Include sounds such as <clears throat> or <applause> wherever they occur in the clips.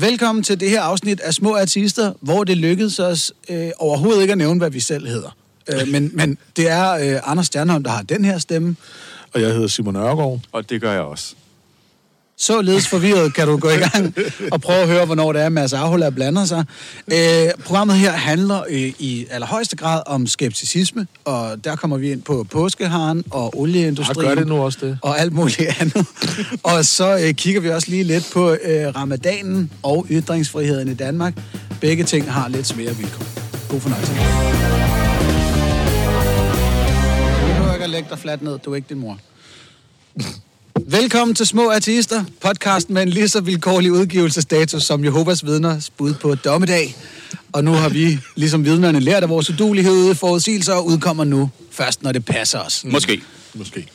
Velkommen til det her afsnit af Små Artister, hvor det lykkedes os øh, overhovedet ikke at nævne, hvad vi selv hedder. Øh, men, men det er øh, Anders Stjernholm, der har den her stemme. Og jeg hedder Simon Ørgaard. Og det gør jeg også. Således forvirret kan du gå i gang og prøve at høre, hvornår det er, Mads Arhulla blander sig. Øh, programmet her handler øh, i allerhøjeste grad om skepticisme, og der kommer vi ind på påskeharen og olieindustrien. Ja, gør det nu også det. Og alt muligt andet. og så øh, kigger vi også lige lidt på øh, ramadanen og ytringsfriheden i Danmark. Begge ting har lidt svære vilkår. God fornøjelse. Du behøver ikke at lægge dig fladt ned. Du er ikke din mor. Velkommen til Små Artister, podcast med en lige så vilkårlig udgivelsesstatus som Jehovas vidner bud på dommedag. Og nu har vi, ligesom vidnerne, lært af vores udulighed, forudsigelser og udkommer nu først, når det passer os. Måske. Måske.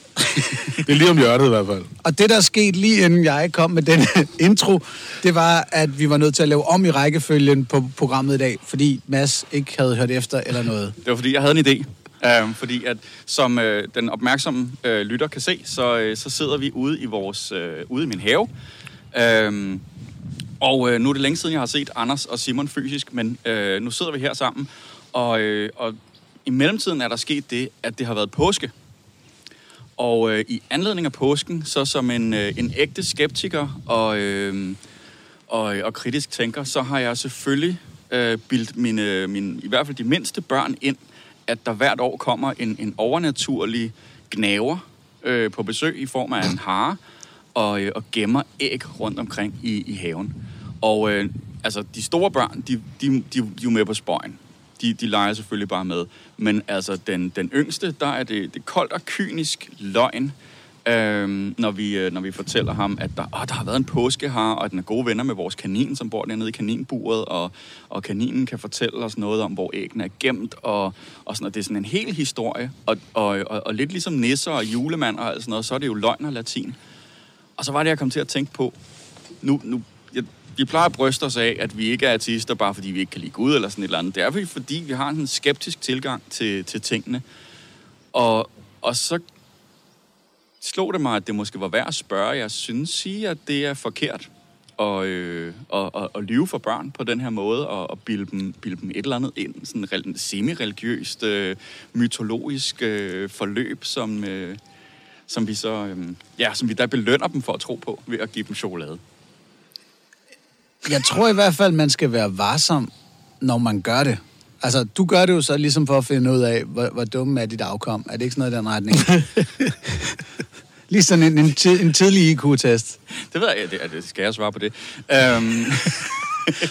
Det er lige om hjørnet i hvert fald. <laughs> Og det, der skete lige inden jeg kom med den intro, det var, at vi var nødt til at lave om i rækkefølgen på programmet i dag, fordi Mads ikke havde hørt efter eller noget. Det var fordi, jeg havde en idé. Øhm, fordi at som øh, den opmærksomme øh, lytter kan se, så, øh, så sidder vi ude i vores øh, ude i min have. Uh, og øh, nu er det længe siden, jeg har set Anders og Simon fysisk, men øh, nu sidder vi her sammen. Og, øh, og i mellemtiden er der sket det, at det har været påske. Og øh, i anledning af påsken, så som en, øh, en ægte skeptiker og, øh, og, øh, og kritisk tænker, så har jeg selvfølgelig øh, bildt mine, mine, i hvert fald de mindste børn ind, at der hvert år kommer en, en overnaturlig gnaver øh, på besøg i form af en hare og, øh, og gemmer æg rundt omkring i, i haven. Og øh, altså, de store børn, de, de, de, de er jo med på spøjen. De, de leger selvfølgelig bare med. Men altså, den, den yngste, der er det, det koldt og kynisk løgn, Øhm, når, vi, øh, når vi fortæller ham, at der, åh, der har været en påske her, og at den er gode venner med vores kanin, som bor dernede i kaninburet, og, og kaninen kan fortælle os noget om, hvor æggene er gemt, og, og sådan, og det er sådan en hel historie, og, og, og, og lidt ligesom nisser og julemand og alt sådan noget, så er det jo løgn og latin. Og så var det, jeg kom til at tænke på, nu, nu jeg, vi plejer at bryste os af, at vi ikke er artister, bare fordi vi ikke kan lide Gud eller sådan et eller andet. Det er fordi, vi har en skeptisk tilgang til, til tingene. Og, og så slog det mig, at det måske var værd at spørge. Jeg synes sige, at det er forkert at, øh, at, at, at lyve for børn på den her måde, og at bilde dem, bilde dem et eller andet ind, sådan en semi-religiøst, øh, mytologisk øh, forløb, som, øh, som vi så, øh, ja, som vi der belønner dem for at tro på, ved at give dem chokolade. Jeg tror i hvert fald, man skal være varsom, når man gør det. Altså, du gør det jo så ligesom for at finde ud af, hvor, hvor dumme er dit afkom. Er det ikke sådan noget i den retning? <laughs> Lige sådan en, en, tid, en tidlig IQ-test. Det ved jeg, det, det skal jeg svare på det. Um...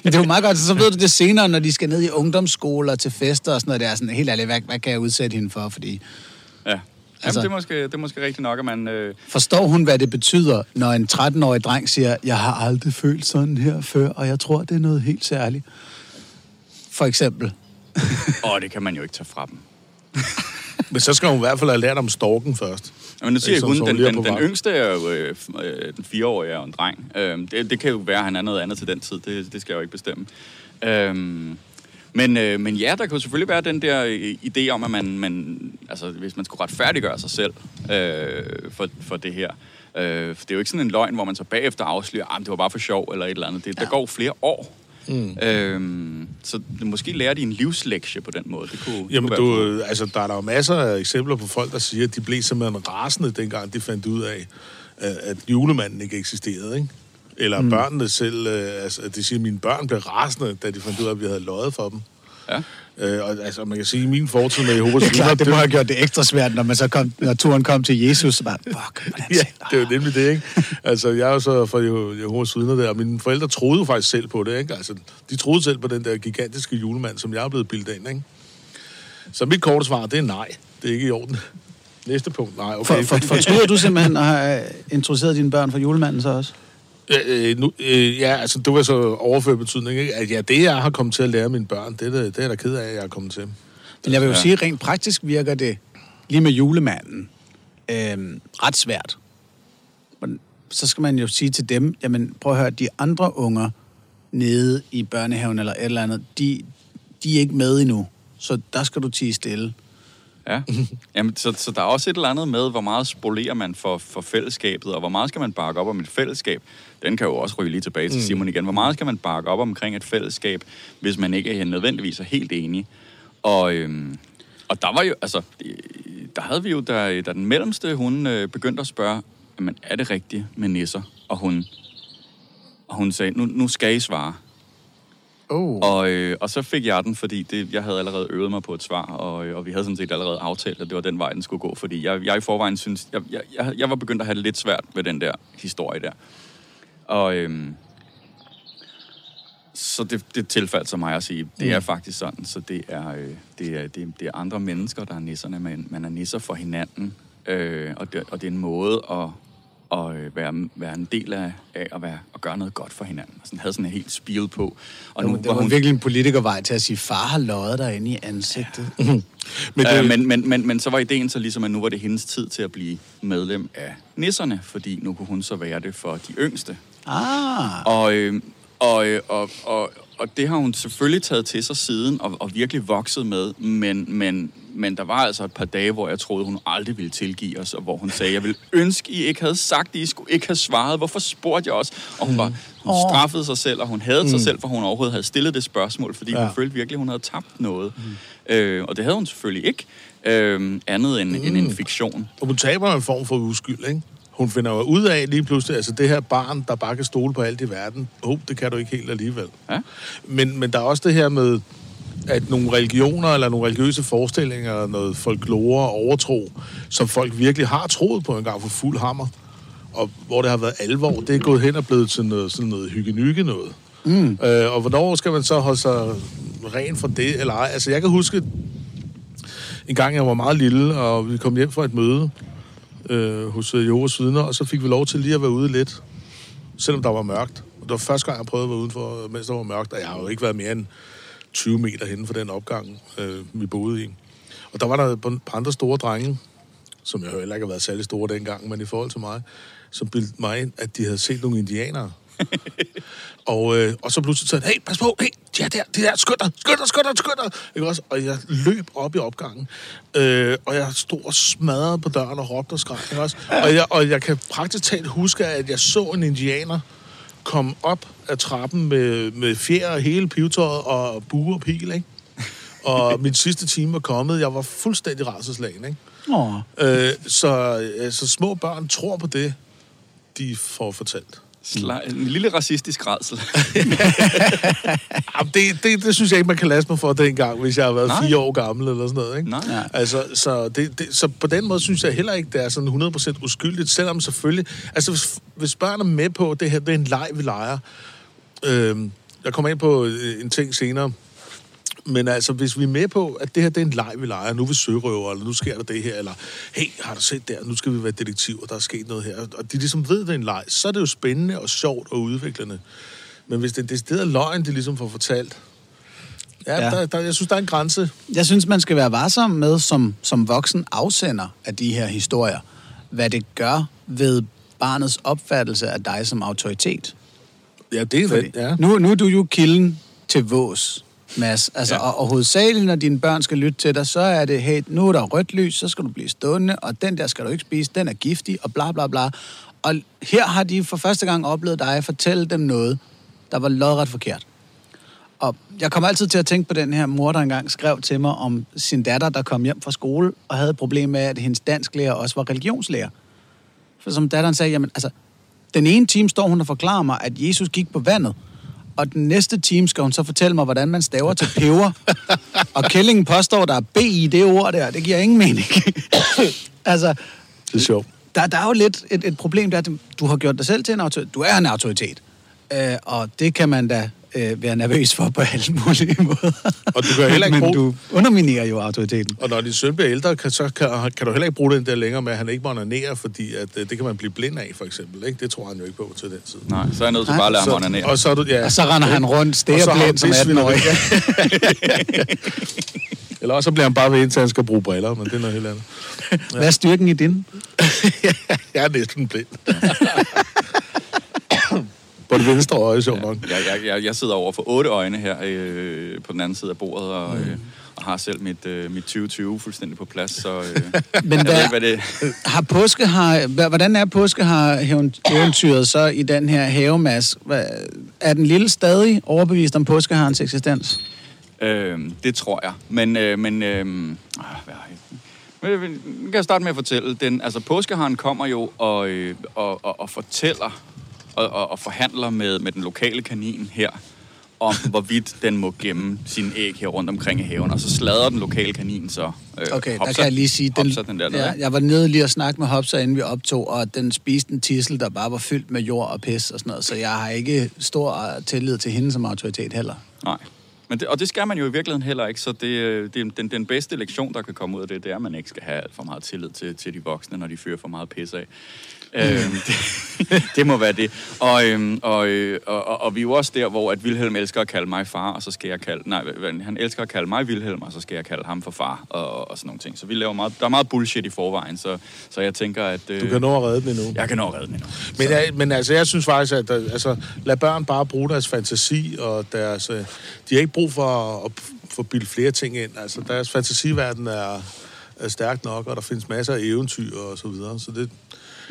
Men det er jo meget godt, så ved du det senere, når de skal ned i ungdomsskoler til fester og sådan noget. Det er sådan, helt ærligt, hvad, hvad kan jeg udsætte hende for? Fordi, ja. Jamen, altså, det, er måske, det er måske rigtigt nok, at man... Øh... Forstår hun, hvad det betyder, når en 13-årig dreng siger, jeg har aldrig følt sådan her før, og jeg tror, det er noget helt særligt? For eksempel. <laughs> Åh, det kan man jo ikke tage fra dem. Men så skal hun i hvert fald have lært om storken først. Men nu siger jeg, hun, den, den, den yngste er jo øh, øh, den fireårige og en dreng. Øh, det, det kan jo være, at han er noget andet til den tid. Det, det skal jeg jo ikke bestemme. Øh, men, øh, men ja, der kan jo selvfølgelig være den der øh, idé om, at man, man altså, hvis man skulle retfærdiggøre sig selv øh, for, for det her. Øh, det er jo ikke sådan en løgn, hvor man så bagefter afslører, at ah, det var bare for sjov eller et eller andet. Det, ja. Der går flere år Mm. Øhm, så måske lærer de en livslektie på den måde. Det kunne, Jamen, det kunne du, altså, der er der jo masser af eksempler på folk, der siger, at de blev simpelthen rasende, dengang de fandt ud af, at julemanden ikke eksisterede, ikke? Eller mm. børnene selv, øh, altså, de siger, at mine børn blev rasende, da de fandt ud af, at vi havde løjet for dem. Ja. Øh, og, altså, man kan sige, at min fortid med Jehovas vidner... det det må have gjort det ekstra svært, når, man så kom, når turen kom til Jesus, så bare, fuck, hvordan Ja, det er jo nemlig det, ikke? Altså, jeg er jo så fra Jehovas vidner der, og mine forældre troede jo faktisk selv på det, ikke? Altså, de troede selv på den der gigantiske julemand, som jeg er blevet bildet ind, ikke? Så mit korte svar, det er nej. Det er ikke i orden. Næste punkt, nej, okay. For, for, fortryder du simpelthen at have introduceret dine børn for julemanden så også? Øh, nu, øh, ja, altså, det var så overført betydning, ikke? At ja, det, jeg har kommet til at lære mine børn, det er, det er jeg da ked af, at jeg er kommet til. Men jeg vil jo ja. sige, rent praktisk virker det lige med julemanden øh, ret svært. Men så skal man jo sige til dem, jamen prøv at høre, de andre unger nede i børnehaven eller et eller andet, de, de er ikke med endnu. Så der skal du tige stille. Ja, <laughs> Jamen, så, så der er også et eller andet med, hvor meget spolerer man for, for fællesskabet, og hvor meget skal man bakke op om et fællesskab. Den kan jo også ryge lige tilbage til Simon igen. Hvor meget skal man bakke op omkring et fællesskab, hvis man ikke er nødvendigvis er helt enig? Og, øhm, og der var jo, altså, øh, der havde vi jo, da, da den mellemste, hun øh, begyndte at spørge, men er det rigtigt med nisser? Og hun, og hun sagde, nu, nu skal I svare. Oh. Og, øh, og så fik jeg den, fordi det, jeg havde allerede øvet mig på et svar, og, øh, og vi havde sådan set allerede aftalt, at det var den vej, den skulle gå. Fordi jeg, jeg i forvejen synes, jeg, jeg, jeg, var begyndt at have det lidt svært ved den der historie der. Og øh, så det, det tilfaldt sig mig at sige, det er faktisk sådan, så det er, øh, det er, det, er, det er andre mennesker, der er nisserne, men man er nisser for hinanden, øh, og, det, og det er en måde at, at øh, være, være en del af, af at, være, at gøre noget godt for hinanden. Og sådan, havde sådan en helt spil på. Og nu, det var, var hun virkelig en politikervej til at sige, far har løjet derinde i ansigtet. Ja. <laughs> men, det... øh, men, men, men, men så var ideen så ligesom, at nu var det hendes tid til at blive medlem af nisserne, fordi nu kunne hun så være det for de yngste. Ah. Og, øh, og, øh, og, og, og det har hun selvfølgelig taget til sig siden, og, og virkelig vokset med, men, men, men der var altså et par dage, hvor jeg troede, hun aldrig ville tilgive os, og hvor hun sagde, jeg vil ønske, I ikke havde sagt det, I skulle ikke have svaret. Hvorfor spurgte jeg også? Og hun, var, hun straffede sig selv, og hun havde mm. sig selv, for hun overhovedet havde stillet det spørgsmål, fordi ja. hun følte virkelig, hun havde tabt noget. Mm. Øh, og det havde hun selvfølgelig ikke, øh, andet end, mm. end en fiktion. Og hun taber en form for uskyld, ikke? hun finder jo ud af lige pludselig, altså det her barn, der bare kan stole på alt i verden, oh, det kan du ikke helt alligevel. Ja? Men, men der er også det her med, at nogle religioner eller nogle religiøse forestillinger, noget folklore og overtro, som folk virkelig har troet på en gang for fuld hammer, og hvor det har været alvor, det er gået hen og blevet til noget, sådan noget hyggenykke noget. Mm. Øh, og hvornår skal man så holde sig ren for det, eller ej? Altså, jeg kan huske, en gang jeg var meget lille, og vi kom hjem fra et møde, øh, hos øh, Jehovas vidner, og så fik vi lov til lige at være ude lidt, selvom der var mørkt. Og det var første gang, jeg prøvede at være udenfor, mens der var mørkt, og jeg har jo ikke været mere end 20 meter henne for den opgang, øh, vi boede i. Og der var der et par andre store drenge, som jeg heller ikke har været særlig store dengang, men i forhold til mig, som bildte mig ind, at de havde set nogle indianere. <laughs> og, øh, og så pludselig sagde hey, pas på, hey, de er der, de er der, skynd dig, skynd dig, skynd dig, skynd dig. Ikke også? Og jeg løb op i opgangen, øh, og jeg stod og smadrede på døren og råbte og skreg, ikke også? Og jeg, og jeg kan praktisk talt huske, at jeg så en indianer kom op af trappen med, med fjer og hele pivetøjet og bue og pil, ikke? Og <laughs> min sidste time var kommet. Jeg var fuldstændig rædselslagen, ikke? Oh. Øh, så, øh, så små børn tror på det, de får fortalt. Sla- en lille racistisk redsel. <laughs> Jamen, det, det, det synes jeg ikke, man kan lade mig for dengang, hvis jeg har været Nej. fire år gammel eller sådan noget. Ikke? Nej. Altså, så, det, det, så på den måde synes jeg heller ikke, det er sådan 100% uskyldigt, selvom selvfølgelig... Altså, hvis, hvis børn er med på, det her det er en leg, vi leger. Øh, jeg kommer ind på en ting senere, men altså, hvis vi er med på, at det her det er en leg, vi leger, nu er vi sørøver, eller nu sker der det her, eller hey, har du set der, nu skal vi være detektiver, der er sket noget her. Og de ligesom ved, det er en leg, så er det jo spændende og sjovt og udviklende. Men hvis det er decideret løgn, de ligesom får fortalt, ja, ja. Der, der, jeg synes, der er en grænse. Jeg synes, man skal være varsom med, som, som voksen afsender af de her historier, hvad det gør ved barnets opfattelse af dig som autoritet. Ja, det er det, ja. Nu, nu er du jo kilden til vås Mads. Altså, ja. og, og hovedsageligt, når dine børn skal lytte til dig, så er det, hey, nu er der rødt lys, så skal du blive stående, og den der skal du ikke spise, den er giftig, og bla bla bla. Og her har de for første gang oplevet dig fortælle dem noget, der var lodret forkert. Og jeg kommer altid til at tænke på den her mor, der engang skrev til mig om sin datter, der kom hjem fra skole og havde et problem med, at hendes dansklærer også var religionslærer. For som datteren sagde, jamen altså, den ene time står hun og forklarer mig, at Jesus gik på vandet, og den næste time skal hun så fortælle mig, hvordan man staver til peber. <laughs> og Kællingen påstår, der er B i det ord der. Det giver ingen mening. <coughs> altså, det er sjovt. Der, der er jo lidt et, et problem der, du har gjort dig selv til en autoritet. Du er en autoritet. Øh, og det kan man da øh, være nervøs for på alle mulige <laughs> måder. Og du kan heller ikke Men du underminerer jo autoriteten. Og når din søn bliver ældre, kan, så kan, kan du heller ikke bruge den der længere med, at han ikke må onanere, fordi at, øh, det kan man blive blind af, for eksempel. Ikke? Det tror han jo ikke på til den tid. Nej, så er jeg nødt til bare at lade ham onanere. Og så, er du, ja, og så render han rundt stærblind som 18-årig. <laughs> Eller også bliver han bare ved, indtil han skal bruge briller, men det er noget helt andet. Ja. Hvad er styrken i din? <laughs> jeg er næsten blind. På det venstre øje, sjovt nok. Jeg, jeg, jeg, sidder over for otte øjne her øh, på den anden side af bordet, og, øh, og har selv mit, øh, mit 2020 fuldstændig på plads, så øh, <laughs> Men jeg hvad- ved ikke, hvad det Har påske har, hvordan er påske har eventyret så i den her havemasse? Hva- Er den lille stadig overbevist om påskeharens eksistens? Øh, det tror jeg. Men, øh, men øh, ah, hvad jeg? Kan jeg starte med at fortælle. Den, altså, påskeharen kommer jo og, øh, og, og, og fortæller og, og, og forhandler med, med den lokale kanin her, om <laughs> hvorvidt den må gemme sine æg her rundt omkring i haven. Og så slader den lokale kanin så. Øh, Okay, der Hopsa. kan jeg lige sige, den, den der ja, jeg var nede lige og snakke med Hopsa, inden vi optog, og den spiste en tissel, der bare var fyldt med jord og pis og sådan noget, så jeg har ikke stor øh, tillid til hende som autoritet heller. Nej. Men det, og det skal man jo i virkeligheden heller ikke, så det, øh, det den, den bedste lektion, der kan komme ud af det, det er, at man ikke skal have alt for meget tillid til, til de voksne, når de fyrer for meget pis af. Øhm, det, <laughs> det må være det. Og, øhm, og, øh, og, og, og vi er jo også der, hvor at Wilhelm elsker at kalde mig far, og så skal jeg kalde... Nej, han elsker at kalde mig Wilhelm, og så skal jeg kalde ham for far, og, og sådan nogle ting. Så vi laver meget, der er meget bullshit i forvejen, så, så jeg tænker, at... Øh, Du kan nå at redde den endnu. Jeg kan nå at redde den endnu. Men, jeg, men altså, jeg synes faktisk, at øh, altså, lad børn bare bruge deres fantasi, og deres, øh, de har ikke brug for at, at få bildt flere ting ind. Altså, deres fantasiverden er, er stærk nok, og der findes masser af eventyr og så videre. Så det,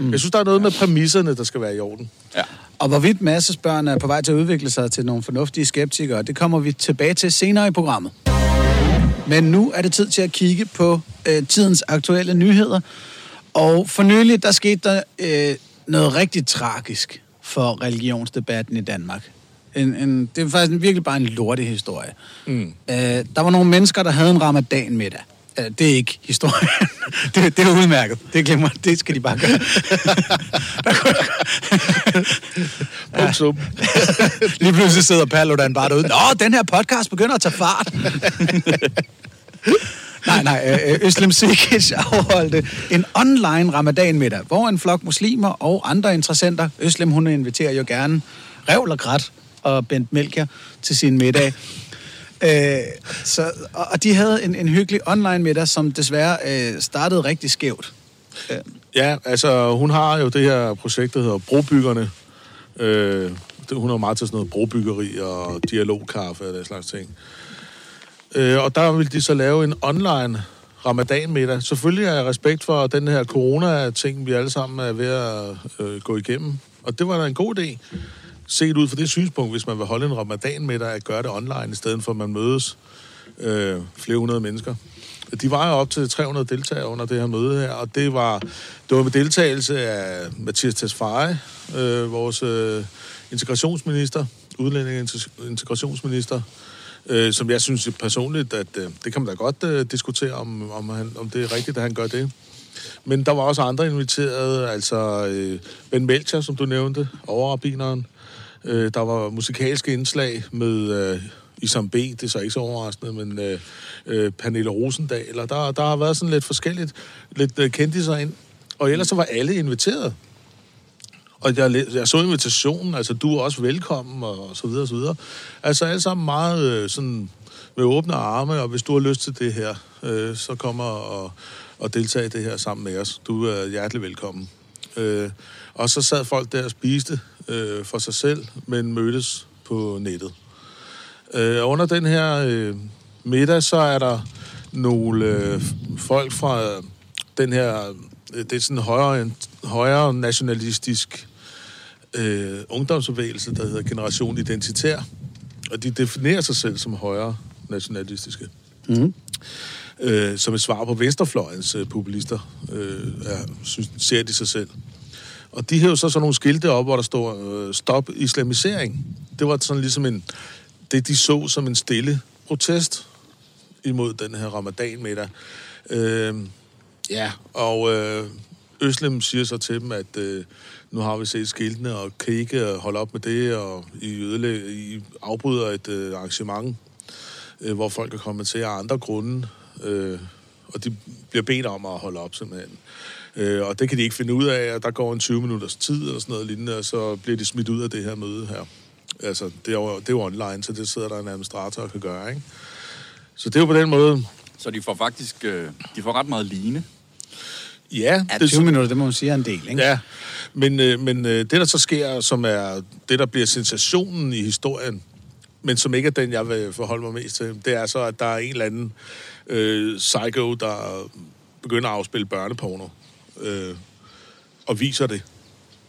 mm. Jeg synes, der er noget med præmisserne, der skal være i orden. Ja. Og hvorvidt masses børn er på vej til at udvikle sig til nogle fornuftige skeptikere, det kommer vi tilbage til senere i programmet. Men nu er det tid til at kigge på øh, tidens aktuelle nyheder. Og for nylig, der skete der øh, noget rigtig tragisk for religionsdebatten i Danmark. En, en, det er faktisk en, virkelig bare en lortig historie. Mm. Øh, der var nogle mennesker, der havde en ramadan middag. Øh, det er ikke historien. <laughs> det, det er udmærket. Det glemmer Det skal de bare gøre. <laughs> Punktum. <laughs> Lige pludselig sidder Paludan bare derude. Nå, den her podcast begynder at tage fart. nej, nej. øh, Øslem Sikic afholdte en online ramadan-middag, hvor en flok muslimer og andre interessenter, Øslem hun inviterer jo gerne Revl og Grat og Bent Melker til sin middag. Øh, så, og, og de havde en, en hyggelig online middag, som desværre øh, startede rigtig skævt. Øh. Ja, altså, hun har jo det her projekt, der hedder Brobyggerne. Øh, det, hun er meget til sådan noget brobyggeri og dialogkaffe og den slags ting. Øh, og der ville de så lave en online ramadan-middag. Selvfølgelig er jeg respekt for den her corona-ting, vi alle sammen er ved at øh, gå igennem. Og det var da en god idé, set ud fra det synspunkt, hvis man vil holde en ramadan-middag, at gøre det online, i stedet for at man mødes øh, flere hundrede mennesker. De var jo op til 300 deltagere under det her møde her, og det var, det var med deltagelse af Mathias Tesfaye, øh, vores øh, integrationsminister, udlænding integrationsminister, øh, som jeg synes personligt, at øh, det kan man da godt øh, diskutere, om, om, han, om det er rigtigt, at han gør det. Men der var også andre inviteret, altså øh, Ben Melcher, som du nævnte, overrabineren. Øh, der var musikalske indslag med øh, Isam B, det er så ikke så overraskende, men øh, øh, Pernille Rosendal, og der, der har været sådan lidt forskelligt, lidt øh, kendte sig ind. Og ellers så var alle inviteret. Og jeg, jeg så invitationen, altså du er også velkommen, og, og så videre, og så videre. Altså alle sammen meget øh, sådan med åbne arme, og hvis du har lyst til det her, øh, så kommer og, og deltage i det her sammen med os. Du er hjertelig velkommen. Øh, og så sad folk der og spiste øh, for sig selv, men mødtes på nettet. Øh, under den her øh, middag, så er der nogle øh, folk fra den her, øh, det er sådan en højere, højere nationalistisk øh, ungdomsbevægelse, der hedder Generation Identitær. Og de definerer sig selv som højere nationalistiske. Mm. Øh, som et svar på venstrefløjens øh, populister, øh, er, synes, ser de sig selv. Og de hævde så sådan nogle skilte op, hvor der står, øh, stop islamisering. Det var sådan ligesom en, det de så som en stille protest imod den her ramadan-middag. Øh, ja, og øh, Øslem siger så til dem, at øh, nu har vi set skiltene, og kan I ikke øh, holde op med det, og I, ødelæg, I afbryder et øh, arrangement, øh, hvor folk er kommet til af andre grunde, øh, og de bliver bedt om at holde op simpelthen. Øh, og det kan de ikke finde ud af, og der går en 20 minutters tid eller sådan noget lignende, og så bliver de smidt ud af det her møde her. Altså, det er jo, det er jo online, så det sidder der en administrator og kan gøre, ikke? Så det er jo på den måde, Så de får faktisk øh, de får ret meget line. Ja, Ja, det, 20 minutter, det må man sige er en del, ikke? Ja, men, øh, men øh, det, der så sker, som er det, der bliver sensationen i historien, men som ikke er den, jeg vil forholde mig mest til, det er så, at der er en eller anden øh, psycho, der begynder at afspille børneporno, øh, og viser det,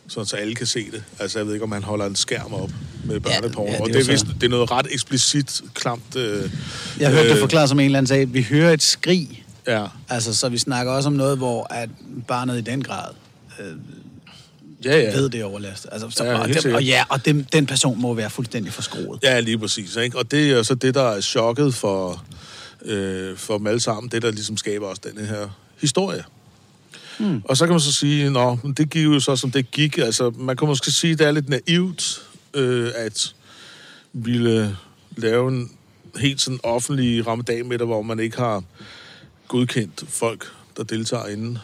sådan så alle kan se det. Altså, jeg ved ikke, om han holder en skærm op med børneporno, ja, det er og det er, vist, det er noget ret eksplicit, klamt... Øh, Jeg hørte det øh, forklaret som en eller anden sag. Vi hører et skrig, Ja, altså, så vi snakker også om noget, hvor at barnet i den grad ja, ja. ved det er overlastet. Altså, så, Ja, og, dem, og ja, og dem, den person må være fuldstændig forskroet. Ja, lige præcis. Ikke? Og det er så det, der er chokket for, øh, for dem alle sammen. Det, der ligesom skaber også den her historie. Mm. Og så kan man så sige, nå, det gik jo så, som det gik. Altså, man kan måske sige, det er lidt naivt, øh, at ville lave en helt sådan offentlig ramadan med hvor man ikke har godkendt folk, der deltager inden.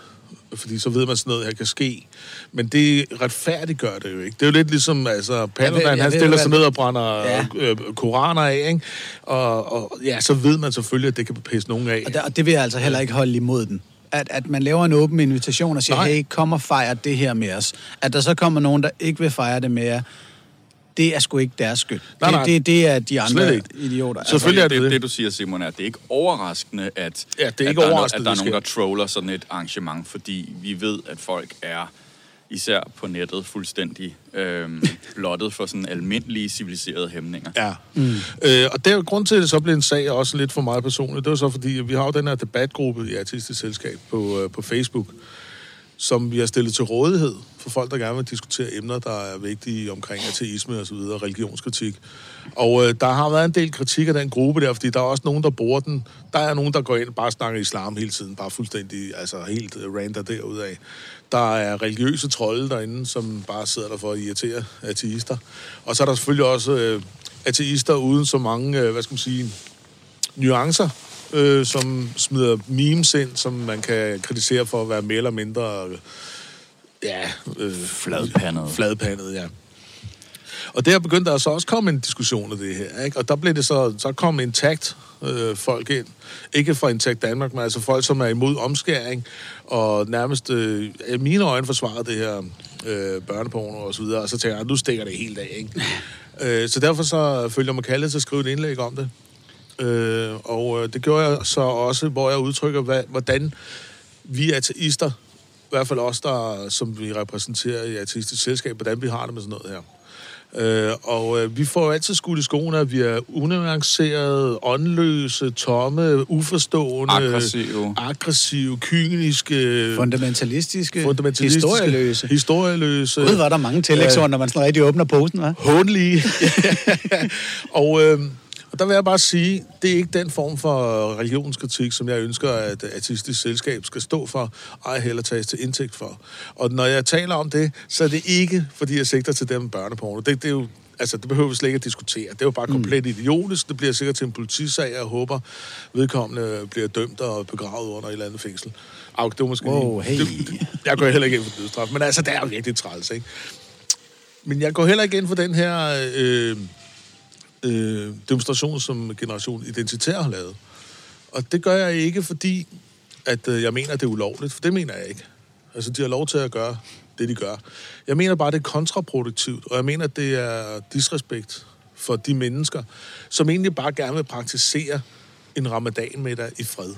Fordi så ved man sådan noget her kan ske. Men det retfærdiggør det jo ikke. Det er jo lidt ligesom, altså, Paludan, jeg han stiller sig ned og brænder Ja. ja. øh, koraner af, ikke? Og, og ja, så ved man selvfølgelig, at det kan pisse nogen af. Og, der, og det vil jeg altså heller ikke holde imod den. At, at man laver en åben invitation og siger, Nej. hey, kom og fejre det her med os. At der så kommer nogen, der ikke vil fejre det med jer, det er sgu ikke deres skyld. Nej, nej. Det, det, det er de andre Slet ikke. idioter. Altså, Selvfølgelig er det, det det, du siger, Simon, er, at det er ikke overraskende, at, Ja, det er at ikke der, er no- overraskende, at der er nogen, der troller sådan et arrangement, fordi vi ved, at folk er især på nettet fuldstændig øhm, <laughs> blottet for sådan almindelige civiliserede hæmninger. Ja. Mm. Øh, og det er grund til, at det så blev en sag også lidt for mig personligt. Det var så fordi, at vi har jo den her debatgruppe i Artistisk Selskab på, øh, på Facebook, som vi har stillet til rådighed for folk, der gerne vil diskutere emner, der er vigtige omkring ateisme og så videre, religionskritik. Og øh, der har været en del kritik af den gruppe der, fordi der er også nogen, der bruger den. Der er nogen, der går ind og bare snakker islam hele tiden, bare fuldstændig, altså helt øh, rander derudad. Der er religiøse trolde derinde, som bare sidder der for at irritere ateister. Og så er der selvfølgelig også øh, ateister uden så mange, øh, hvad skal man sige, nuancer, øh, som smider memes ind, som man kan kritisere for at være mere eller mindre... Øh, ja... Øh, Fladpandet. Fladpandet, ja. Og der begyndte der så også komme en diskussion af det her, ikke? Og der blev det så, så kom Intact øh, folk ind. Ikke fra Intact Danmark, men altså folk, som er imod omskæring, og nærmest øh, i mine øjne forsvarer det her øh, børneporno og så videre, og så tænker jeg, nu stikker det helt af, ikke? <laughs> øh, så derfor så følger mig kaldet til at skrive et indlæg om det. Øh, og øh, det gjorde jeg så også, hvor jeg udtrykker, hvad, hvordan vi ateister, i hvert fald os, der, som vi repræsenterer i ateistisk selskab, hvordan vi har det med sådan noget her. Øh, og øh, vi får jo altid skudt i skoene, at vi er unuancerede, åndløse, tomme, uforstående, Aggressive. aggressive kyniske, Fundamentalistiske, fundamentalistiske, historieløse. historieløse. Gud, var der mange tillægsord, når man sådan rigtig åbner posen, hva'? Hånlige. <laughs> og, øh, og der vil jeg bare sige, det er ikke den form for religionskritik, som jeg ønsker, at artistisk selskab skal stå for, ej heller tages til indtægt for. Og når jeg taler om det, så er det ikke, fordi jeg sigter til dem børneporno. Det, det er jo Altså, det behøver vi slet ikke at diskutere. Det er jo bare komplet Mm. idiotisk. Det bliver sikkert til en politisag, og jeg håber, vedkommende bliver dømt og begravet under et eller andet fængsel. Au, det var måske Wow, hey. Det, jeg går heller ikke ind for dødsstraf, men altså, det er jo virkelig træls, ikke? Men jeg går heller ikke ind for den her øh, øh, demonstration, som Generation Identitær har lavet. Og det gør jeg ikke, fordi at øh, jeg mener, at det er ulovligt, for det mener jeg ikke. Altså, de har lov til at gøre det, de gør. Jeg mener bare, det er kontraproduktivt, og jeg mener, at det er disrespekt for de mennesker, som egentlig bare gerne vil praktisere en ramadan-middag i fred.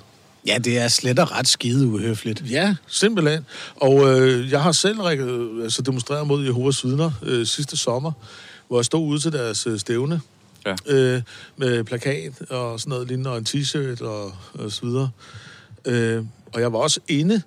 Ja, det er slet og ret skide uhøfligt. Ja, simpelthen. Og øh, jeg har selv øh, altså demonstreret mod Jehovas vidner øh, sidste sommer, hvor jeg stod ude til deres øh, stævne Ja. øh, med plakat og sådan noget lignende, og en t-shirt og, og så videre. Øh, og jeg var også inde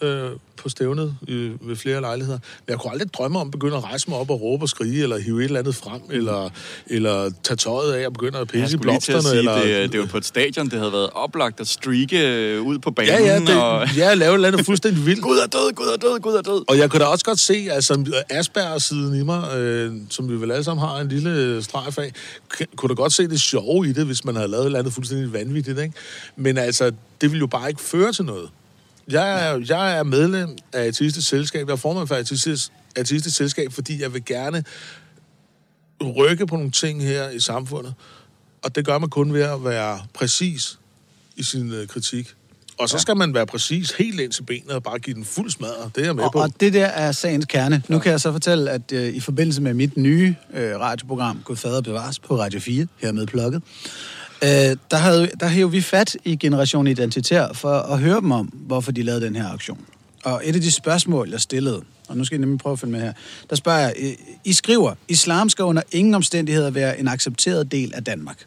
øh, på stævnet øh, ved flere lejligheder. Men jeg kunne aldrig drømme om at begynde at rejse mig op og råbe og skrige, eller hive et eller andet frem, eller, eller tage tøjet af og begynde at pisse i til at blomsterne. sige, eller, det, det var på et stadion, det havde været oplagt at streake øh, ud på banen. Ja, ja, det, og... ja, lave et eller andet fuldstændig vildt. <laughs> Gud er død, Gud er død, Gud er død. Og jeg kunne da også godt se, altså Asperger-siden i mig, øh, som vi vel alle sammen har en lille streg af, kunne da godt se det sjove i det, hvis man havde lavet et eller andet fuldstændig vanvittigt, ikke? Men altså, det ville jo bare ikke føre til noget. Jeg er, jeg er medlem af Ateistisk Selskab. Jeg er formand for Ateistisk Selskab, fordi jeg vil gerne rykke på nogle ting her i samfundet. Og det gør man kun ved at være præcis i sin øh, kritik. Og så skal man være præcis helt ind til benet og bare give den fuld smadre. Det er jeg med Og, på. og det der er sagens kerne. Nu kan jeg så fortælle, at øh, i forbindelse med mit nye øh, radioprogram, Gud Fader Bevares, på Radio 4, hermed plukket, øh, der, havde, der hævde vi fat i Generation Identitær for at høre dem om, hvorfor de lavede den her aktion. Og et af de spørgsmål, jeg stillede, og nu skal jeg nemlig prøve at følge med her, der spørger jeg, øh, I skriver, islam skal under ingen omstændigheder være en accepteret del af Danmark.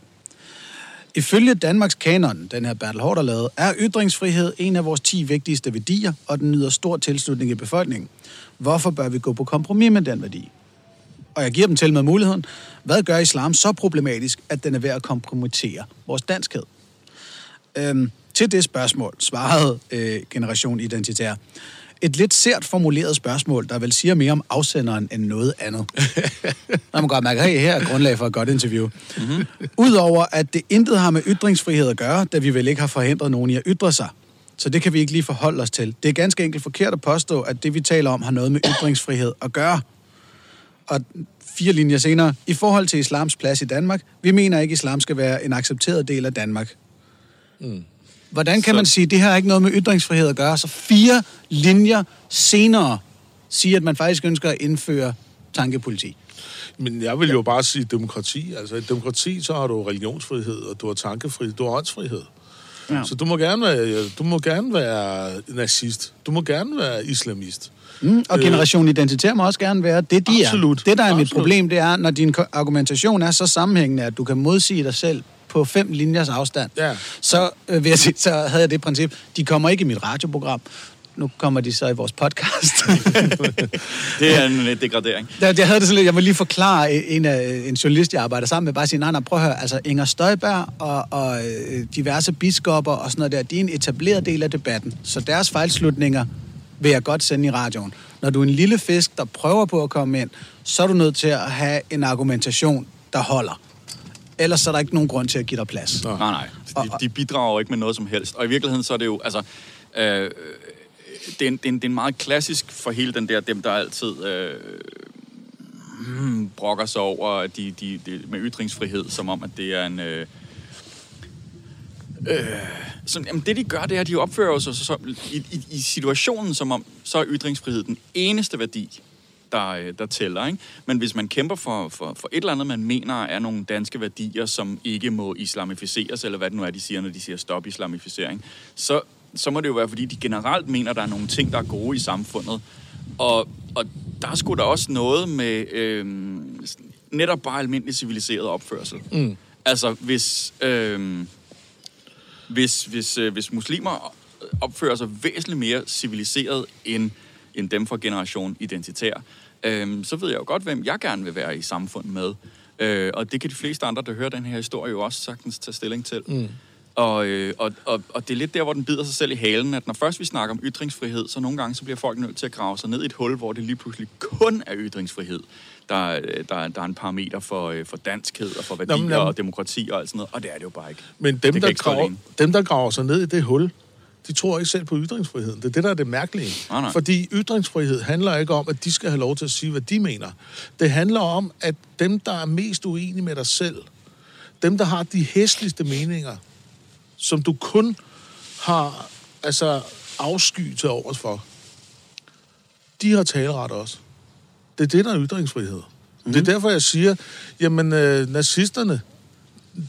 Ifølge Danmarks kanon, den her Bertel Hårder lavede, er ytringsfrihed en af vores 10 vigtigste værdier, og den nyder stor tilslutning i befolkningen. Hvorfor bør vi gå på kompromis med den værdi? Og jeg giver dem til med muligheden. Hvad gør islam så problematisk, at den er ved at kompromittere vores danskhed? Øhm, til det spørgsmål svarede øh, Generation Identitær. Et lidt sært formuleret spørgsmål, der vel siger mere om afsenderen end noget andet. <laughs> Man må godt mærke, hey, her er grundlag for et godt interview. Mm-hmm. Udover at det intet har med ytringsfrihed at gøre, da vi vel ikke har forhindret nogen i at ytre sig. Så det kan vi ikke lige forholde os til. Det er ganske enkelt forkert at påstå, at det vi taler om har noget med ytringsfrihed at gøre. Og fire linjer senere, i forhold til islams plads i Danmark, vi mener ikke, at islam skal være en accepteret del af Danmark. Mm. Hvordan kan Så- man sige, at det her har ikke noget med ytringsfrihed at gøre? Så fire linjer senere siger, at man faktisk ønsker at indføre tankepoliti. Men jeg vil jo bare sige demokrati. Altså i demokrati, så har du religionsfrihed, og du har tankefrihed, du har åndsfrihed. Ja. Ja. Så du må, gerne være, du må gerne være nazist. Du må gerne være islamist. Mm, og generation identitær må også gerne være det, de Absolut. er. Det, der er mit Absolut. problem, det er, når din argumentation er så sammenhængende, at du kan modsige dig selv på fem linjers afstand. Ja. Så, øh, vil jeg sige, så havde jeg det princip, de kommer ikke i mit radioprogram. Nu kommer de så i vores podcast. <laughs> Det er en øh, degradering. Der, jeg havde det sådan lidt, jeg vil lige forklare en, af, en journalist, jeg arbejder sammen med, bare sige, nej, nej, prøv at høre, altså Inger Støjberg og, og øh, diverse biskopper og sådan noget der, de er en etableret del af debatten, så deres fejlslutninger vil jeg godt sende i radioen. Når du er en lille fisk, der prøver på at komme ind, så er du nødt til at have en argumentation, der holder. Ellers er der ikke nogen grund til at give dig plads. Nå. Nej, nej. De, de bidrager jo ikke med noget som helst. Og i virkeligheden så er det jo, altså... Øh, det, er en, det, er en, det er en meget klassisk for hele den der, dem der altid øh, hmm, brokker sig over de, de, de, med ytringsfrihed, som om, at det er en... Øh, øh, så, jamen det de gør, det er, at de opfører sig så, så, i, i, i situationen, som om, så er ytringsfrihed den eneste værdi, der, øh, der tæller. Ikke? Men hvis man kæmper for, for, for et eller andet, man mener er nogle danske værdier, som ikke må islamificeres, eller hvad det nu er, de siger, når de siger stop islamificering, så, så må det jo være, fordi de generelt mener, der er nogle ting, der er gode i samfundet. Og, og der er sgu da også noget med øh, netop bare almindelig civiliseret opførsel. Mm. Altså, hvis... Øh, hvis, hvis, øh, hvis muslimer opfører sig væsentligt mere civiliseret end, end dem fra generation identitær, øh, så ved jeg jo godt, hvem jeg gerne vil være i samfund med. Øh, og det kan de fleste andre, der hører den her historie, jo også sagtens tage stilling til. Mm. Og, øh, og, og, og det er lidt der, hvor den bider sig selv i halen, at når først vi snakker om ytringsfrihed, så nogle gange så bliver folk nødt til at grave sig ned i et hul, hvor det lige pludselig kun er ytringsfrihed, der, der, der er en parameter for, øh, for danskhed og for værdier Nå, men jamen- og demokrati og alt sådan noget, og det er det jo bare ikke. Men dem, der graver, dem, der graver sig ned i det hul, de tror ikke selv på ytringsfriheden. Det er det, der er det mærkelige. Nej, nej. Fordi ytringsfrihed handler ikke om, at de skal have lov til at sige, hvad de mener. Det handler om, at dem, der er mest uenige med dig selv, dem, der har de hæsligste meninger, som du kun har altså, afsky til overs for, de har taleret også. Det er det, der er ytringsfrihed. Mm. Mhm. Det er derfor, jeg siger, jamen, øh, nazisterne,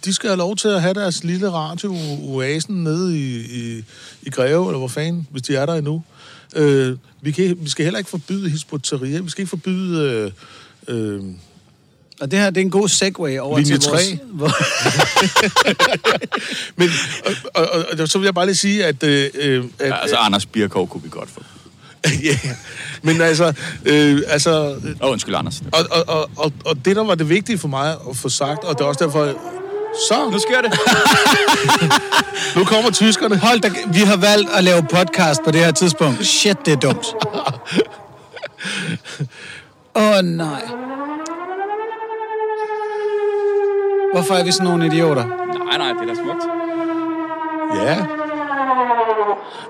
de skal have lov til at have deres lille radio-oasen nede i, i, i Greve, eller hvor fanden, hvis de er der endnu. Øh, vi, kan, vi skal heller ikke forbyde Hisbutteria. Vi skal ikke forbyde... Øh, øh, Og det her, det er en god segue over Linje til vores... tre. Hvor, <laughs> men, og, og, og, så vil jeg bare lige sige, at... Øh, øh, at Ja, altså, Anders Birkov kunne vi godt få. <laughs> ja, men altså... Øh, altså Åh, oh, undskyld, Anders. og, og, og, og, og det, der var det vigtige for mig at få sagt, og det er også derfor... Så, Nu sker det. <laughs> nu kommer tyskerne. hold da, vi har valgt at lave podcast på det her tidspunkt. Shit, det er dumt. Åh, oh, nej. Hvorfor er vi sådan nogle idioter? nej, nej, det er da smukt. Ja,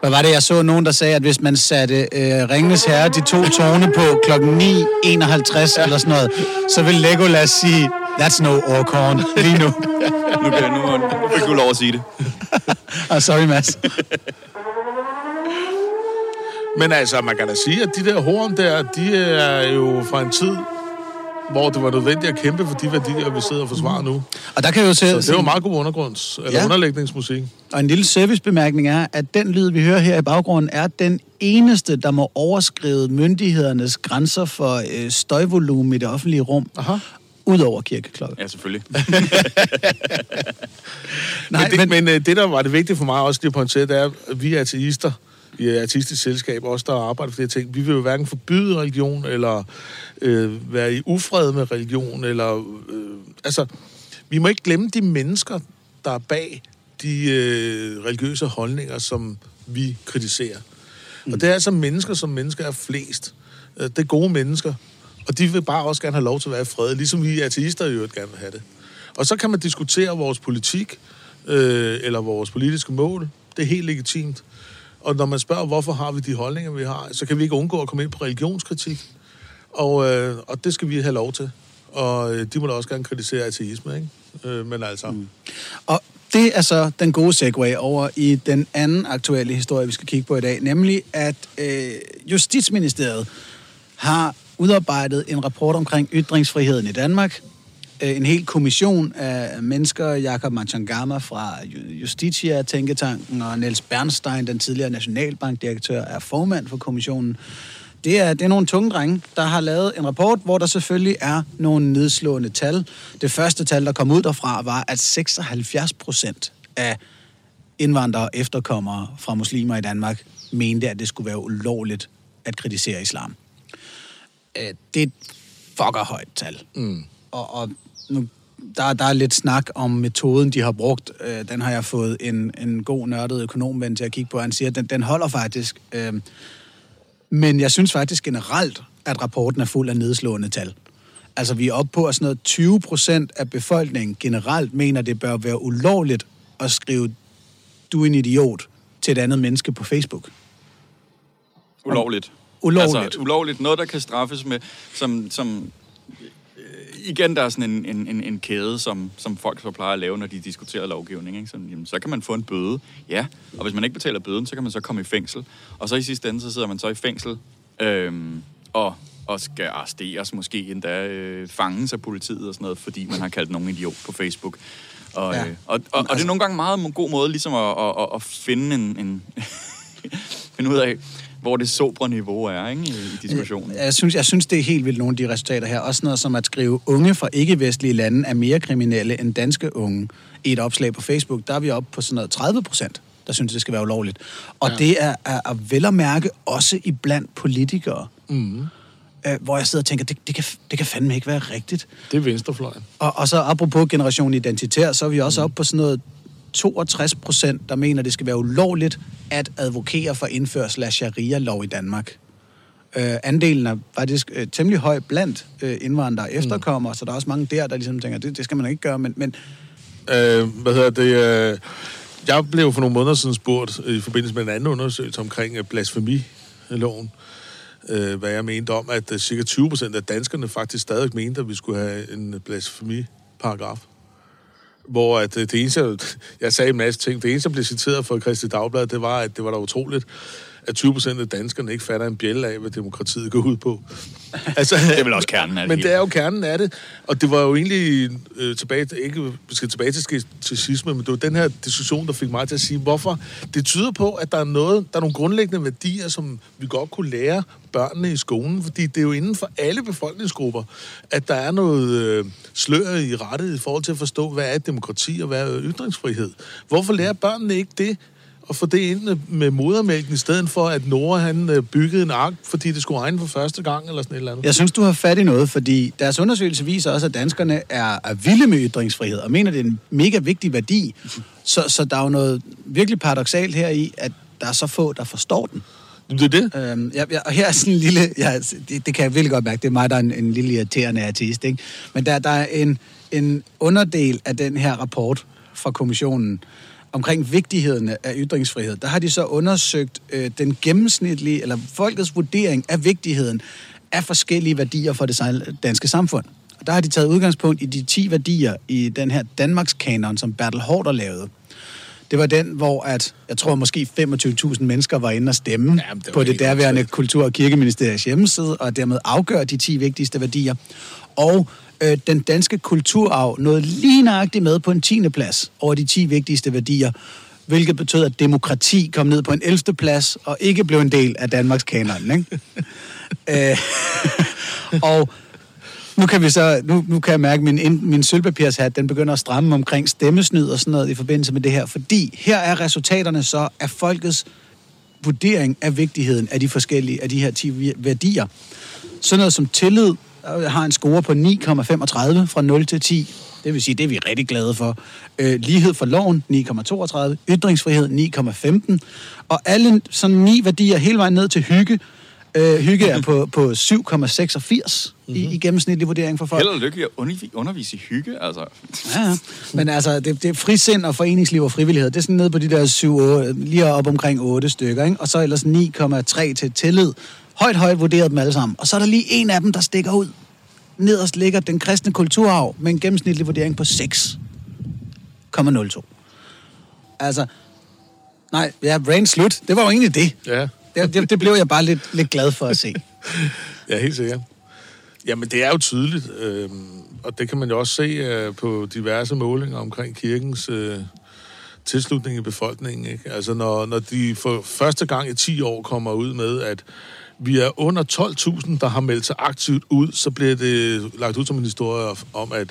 Hvad var det, jeg så nogen, der sagde, at hvis man satte øh, Ringenes Herre de to tone på klokken 9.51 eller sådan noget, så vil Legolas sige, that's no Orkorn lige nu. Nu, kan, nu, nu fik du lov at sige det. <laughs> oh, sorry, Mads. Men altså, man kan da sige, at de der horn der, de er jo fra en tid, hvor det var nødvendigt at kæmpe for de værdier, vi sidder og forsvarer nu. Og der kan jeg jo se, Så det var meget god undergrunds, eller Ja. underlægningsmusik. Og en lille servicebemærkning er, at den lyd, vi hører her i baggrunden, er den eneste, der må overskride myndighedernes grænser for øh, støjvolumen i det offentlige rum, Aha. udover kirkeklokker. Ja, selvfølgelig. <laughs> Nej, men, det, men, men det, der var det vigtige for mig også lige at pointere, det er, at vi er ateister. Vi er artistisk selskab, også der arbejder for de her ting. Vi vil jo hverken forbyde religion, eller øh, være i ufred med religion, eller... Øh, altså, vi må ikke glemme de mennesker, der er bag de øh, religiøse holdninger, som vi kritiserer. Mm. Og det er altså mennesker, som mennesker er flest. Øh, Det er gode mennesker. Og de vil bare også gerne have lov til at være i fred, ligesom vi ateister i øvrigt gerne vil have det. Og så kan man diskutere vores politik, øh, eller vores politiske mål. Det er helt legitimt. Og når man spørger, hvorfor har vi de holdninger, vi har, så kan vi ikke undgå at komme ind på religionskritik. Og, øh, og det skal vi have lov til. Og øh, de må da også gerne kritisere ateisme, ikke? Øh, men altså... Mm. Og det er så den gode segue over i den anden aktuelle historie, vi skal kigge på i dag, nemlig at øh, Justitsministeriet har udarbejdet en rapport omkring ytringsfriheden i Danmark. Øh, en hel kommission af mennesker, Jakob Machangama fra Ju- Justitia, Tænketanken, og Niels Bernstein, den tidligere nationalbankdirektør, er formand for kommissionen. Det er, det er nogle tunge drenge, der har lavet en rapport, hvor der selvfølgelig er nogle nedslående tal. Det første tal, der kom ud derfra, var, at 76 procent af indvandrere og efterkommere fra muslimer i Danmark mente, at det skulle være ulovligt at kritisere islam. Øh, Det er et fucker højt tal. Mm. Og, og nu, der, der er lidt snak om metoden, de har brugt. Øh, Den har jeg fået en, en god nørdet økonomven til at kigge på. Han siger, at den, den holder faktisk. Øh, Men jeg synes faktisk generelt, at rapporten er fuld af nedslående tal. Altså, vi er oppe på, at sådan noget 20 procent af befolkningen generelt mener, det bør være ulovligt at skrive, du er en idiot, til et andet menneske på Facebook. Ulovligt. Ulovligt. Altså, ulovligt. Noget, der kan straffes med, som, som igen, der er sådan en, en, en, en kæde, som, som folk så plejer at lave, når de diskuterer lovgivning. Ikke? Så, jamen, så kan man få en bøde, ja. Og hvis man ikke betaler bøden, så kan man så komme i fængsel. Og så i sidste ende, så sidder man så i fængsel øhm, og, og skal arresteres, måske endda øh, fanges af politiet og sådan noget, fordi man har kaldt nogen idiot på Facebook. Og, Ja. øh, og, og, og det er nogle gange meget en god måde ligesom at, at, at, at finde en, en <laughs> finde ud af, hvor det sobre niveau er ikke, i, i diskussionen. Jeg synes, jeg synes, det er helt vildt nogle af de resultater her. Også noget som at skrive, unge fra ikke-vestlige lande er mere kriminelle end danske unge. I et opslag på Facebook, der er vi oppe på sådan noget 30 procent, der synes, det skal være ulovligt. Og ja. det er, er, er vel at mærke også i blandt politikere. Mm. Øh, hvor jeg sidder og tænker, det, det, kan, det kan fandme ikke være rigtigt. Det er venstrefløjen. Og, og så apropos generation identitær, så er vi også oppe på sådan noget 62 procent, der mener, det skal være ulovligt at advokere for indførsel af sharia-lov i Danmark. Øh, andelen er faktisk øh, temmelig høj blandt øh, indvandrere og efterkommere, mm. så der er også mange der, der ligesom tænker, det, det skal man ikke gøre, men, men Øh, hvad hedder det? Øh, jeg blev for nogle måneder siden spurgt øh, i forbindelse med en anden undersøgelse omkring øh, blasfemiloven, øh, hvad jeg mente om, at øh, cirka 20 procent af danskerne faktisk stadig mente, at vi skulle have en blasfemiparagraf. Hvor at øh, det eneste, jeg- sagde en masse ting, det eneste, der blev citeret fra Christi Dagblad, det var, at det var da utroligt, at 20 procent af danskerne ikke fatter en bjælle af, hvad demokratiet går ud på. <laughs> Altså, Det er vel også kernen af det Men hele. det er jo kernen af det. Og det var jo egentlig øh, tilbage, til- ikke vi skal tilbage til skepticisme, men det var den her diskussion, der fik mig til at sige, hvorfor det tyder på, at der er noget, der er nogle grundlæggende værdier, som vi godt kunne lære børnene i skolen, fordi det er jo inden for alle befolkningsgrupper, at der er noget øh, slør i rettet i forhold til at forstå, hvad er demokrati og hvad er ytringsfrihed. Hvorfor lærer børnene ikke det? Og få det ind med modermælken, i stedet for, at Nora han øh, byggede en ark, fordi det skulle regne for første gang, eller sådan et eller andet. jeg synes, du har fat i noget, fordi deres undersøgelse viser også, at danskerne er, er vilde med ytringsfrihed, og mener, det er en mega vigtig værdi. Så, så der er jo noget virkelig paradoxalt her i, at der er så få, der forstår den. Det er det. Øhm, jeg, jeg, og her er sådan en lille... Ja, det, det kan jeg virkelig godt mærke. Det er mig, der er en, en lille irriterende artist, ikke? Men der, der er en, en underdel af den her rapport fra kommissionen omkring vigtigheden af ytringsfrihed. Der har de så undersøgt øh, den gennemsnitlige, eller folkets vurdering af vigtigheden af forskellige værdier for det danske samfund. Og der har de taget udgangspunkt i de 10 værdier i den her Danmarks kanon, som Bertel Hårder lavede. Det var den, hvor at, jeg tror måske 25.000 mennesker var inde og stemme Jamen, det på det derværende. Kultur- og Kirkeministeriets hjemmeside, og dermed afgøre de 10 vigtigste værdier. Og øh, den danske kulturarv nåede lige nøjagtigt med på en 10. plads over de 10 vigtigste værdier, hvilket betød, at demokrati kom ned på en 11. plads og ikke blev en del af Danmarks kanon. Ikke? <laughs> øh, <laughs> og nu kan vi så, nu, nu kan jeg mærke, at min, min sølvpapirshat, den begynder at stramme omkring stemmesnyd og sådan noget i forbindelse med det her, fordi her er resultaterne så af folkets vurdering af vigtigheden af de forskellige, af de her 10 vi- værdier. Sådan noget som tillid har en score på 9,35 fra 0 til 10. Det vil sige, det er vi rigtig glade for. Øh, lighed for loven 9,32, ytringsfrihed 9,15, og alle sådan ni værdier hele vejen ned til hygge. Øh, hygge er på, på 7,86 i, i gennemsnitlig vurdering for folk. Held og lykke at undervi- undervise i hygge, altså. Ja, ja. Men altså, det, det er frisind og foreningsliv og frivillighed. Det er sådan nede på de der 7, 8, lige op omkring 8 stykker, ikke? Og så ellers 9,3 til tillid. Højt, højt vurderet dem alle sammen. Og så er der lige en af dem, der stikker ud. Nederst ligger den kristne kulturarv med en gennemsnitlig vurdering på 6,02. Altså, nej, ja, brain slut. Det var jo egentlig det. Ja, Det, det, det blev jeg bare lidt, lidt glad for at se. <laughs> ja helt sikkert. Jamen, det er jo tydeligt, øh, og det kan man jo også se øh, på diverse målinger omkring kirkens øh, tilslutning i befolkningen. Ikke? Altså, når, når de for første gang i 10 år kommer ud med, at vi er under 12.000, der har meldt sig aktivt ud, så bliver det lagt ud som en historie om, at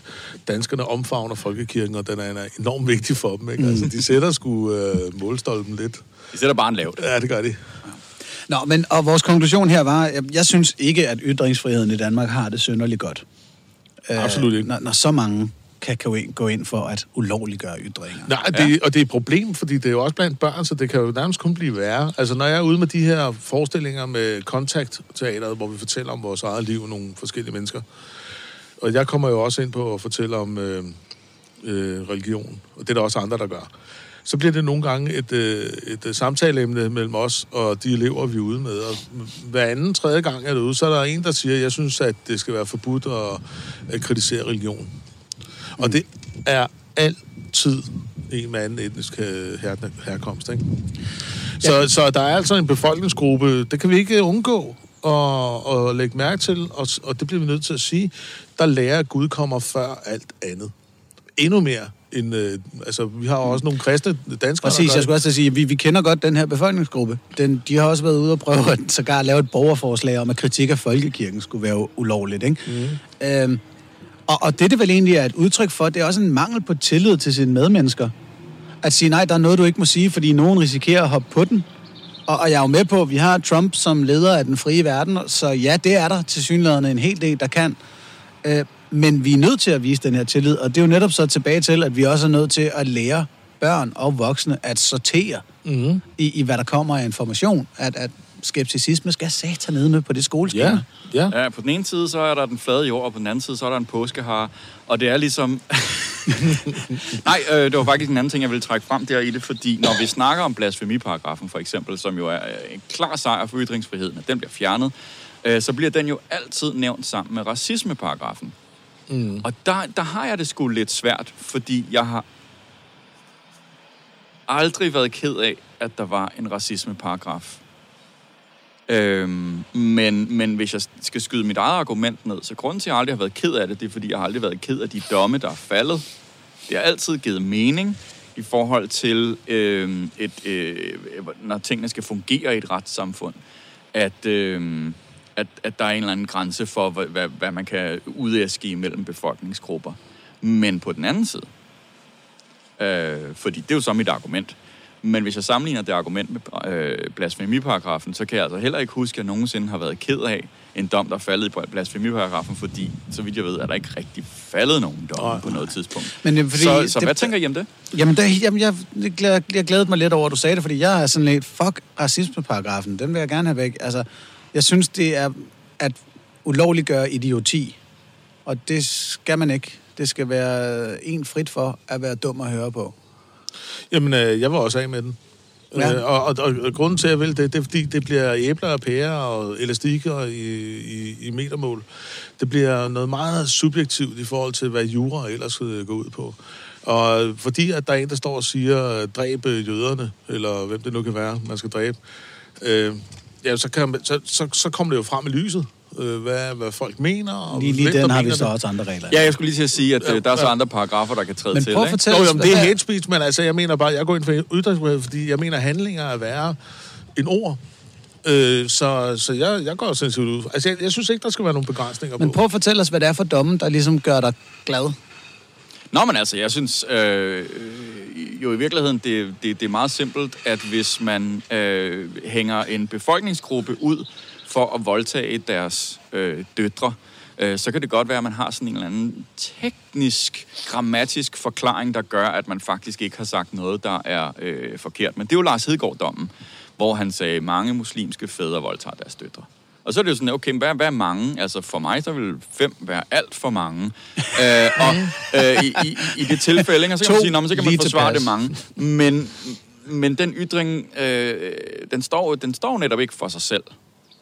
danskerne omfavner folkekirken, og den er enormt vigtig for dem. Ikke? Altså, de sætter sgu øh, målstolpen lidt. De sætter bare en lavt. Ja, det gør de. Nå, men og vores konklusion her var, jeg, jeg synes ikke, at ytringsfriheden i Danmark har det synderligt godt. Øh, Absolut ikke. Når, når så mange kan gå ind, gå ind for at ulovliggøre ytringer. Nej, det, ja. og det er et problem, fordi det er jo også blandt børn, så det kan jo nærmest kun blive værre. Altså, når jeg er ude med de her forestillinger med kontaktteateret, hvor vi fortæller om vores eget liv, nogle forskellige mennesker, og jeg kommer jo også ind på at fortælle om øh, øh, religion, og det er der også andre, der gør. Så bliver det nogle gange et, øh, et øh, samtaleemne mellem os og de elever, vi er ude med. Og hver anden, tredje gang er det ude, så er der en, der siger, jeg synes, at det skal være forbudt at, at kritisere religion. Og det er altid en med anden etnisk øh, her, herkomst. Ikke? Så, ja. så der er altså en befolkningsgruppe, det kan vi ikke undgå at, at lægge mærke til, og, og det bliver vi nødt til at sige, der lærer, at Gud kommer før alt andet. Endnu mere end, øh, altså vi har også nogle kristne danskere, Præcis, jeg skulle også sige, at vi, vi kender godt den her befolkningsgruppe. Den, de har også været ude og prøve at sågar lave et borgerforslag om, at kritik af folkekirken skulle være ulovligt. Ikke? Mm. Øhm, og, og det, det vel egentlig er et udtryk for, det er også en mangel på tillid til sine medmennesker. At sige, nej, der er noget, du ikke må sige, fordi nogen risikerer at hoppe på den. Og, og jeg er jo med på, at vi har Trump som leder af den frie verden, så ja, det er der til synligheden en hel del, der kan. Øh, men vi er nødt til at vise den her tillid, og det er jo netop så tilbage til, at vi også er nødt til at lære børn og voksne at sortere mm-hmm. i, i, hvad der kommer af information. At, at skepticisme skal satan nede med på det skoleskema. Ja, ja. Ja, på den ene side, så er der den flade jord, og på den anden side, så er der en påskehar. Og det er ligesom... <laughs> Nej, øh, det var faktisk en anden ting, jeg ville trække frem der i det, fordi når vi snakker om blasfemiparagrafen for eksempel, som jo er øh, en klar sejr for ytringsfriheden, at den bliver fjernet, øh, så bliver den jo altid nævnt sammen med racismeparagrafen. Mm. Og der, der har jeg det sgu lidt svært, fordi jeg har aldrig været ked af, at der var en racismeparagraf. Øhm, men, men hvis jeg skal skyde mit eget argument ned, så grunden til, at jeg aldrig har været ked af det, det er, fordi jeg har aldrig været ked af de domme, der er faldet. Det har altid givet mening i forhold til, øhm, et, øh, når tingene skal fungere i et retssamfund, at, øhm, at, at der er en eller anden grænse for, hvad, hvad, hvad man kan udæske mellem befolkningsgrupper. Men på den anden side, øh, fordi det er jo så mit argument, men hvis jeg sammenligner det argument med øh, blasfemiparagrafen, så kan jeg altså heller ikke huske, at jeg nogensinde har været ked af en dom, der er faldet i blasfemiparagrafen, fordi, så vidt jeg ved, er der ikke rigtig faldet nogen dom Nej. på noget tidspunkt. Men er fordi- så så det- hvad tænker I om det? Jamen, der, jamen jeg, jeg, glæder- jeg glædede mig lidt over, at du sagde det, fordi jeg er sådan lidt, fuck racismeparagrafen, den vil jeg gerne have væk. Altså, jeg synes, det er at ulovliggøre idioti, og det skal man ikke. Det skal være en frit for at være dum at høre på. Jamen, øh, jeg var også af med den. Ja. Øh, og, og, og, og grunden til, at jeg vil det, det er, fordi det bliver æbler og pærer og elastikker i, i, i metermål. Det bliver noget meget subjektivt i forhold til, hvad jura ellers øh, går ud på. Og fordi at der er en, der står og siger, dræb øh, jøderne, eller hvem det nu kan være, man skal dræbe, øh, ja, så, kan, man- så, så, så kommer det jo frem i lyset, øh, hvad, hvad folk mener. Og Lige, lige hvem, den har vi så det. også andre regler. Ja, jeg skulle lige til at sige, at øh, der er så andre paragrafer, der kan træde Men til. prøv at fortælle os, men det er hate speech, men altså, jeg mener bare, jeg går ind for ytringsfrihed, fordi jeg mener, handlinger er værre end ord. Øh, så så jeg, jeg går sindssygt ud. Altså, jeg, jeg synes ikke, der skal være nogen begrænsninger Men på. prøv at fortælle os, hvad det er for dommen, der ligesom gør dig glad. Nå, men altså, jeg synes øh, øh, jo i virkeligheden, det, det, det er meget simpelt, at hvis man øh, hænger en befolkningsgruppe ud for at voldtage deres øh, døtre, øh, så kan det godt være, at man har sådan en eller anden teknisk, grammatisk forklaring, der gør, at man faktisk ikke har sagt noget, der er øh, forkert. Men det er jo Lars Hedegaard-dommen, hvor han sagde, at mange muslimske fædre voldtager deres døtre. Og så er det jo sådan, okay, hvad, hvad er mange? Altså for mig, så vil fem være alt for mange. øh, <laughs> og øh, i, i, i det tilfælde, ikke? Og så kan man sige, "Nå, men så kan man forsvare tilpas." det mange. Men, men den ytring, øh, den, står, den står netop ikke for sig selv.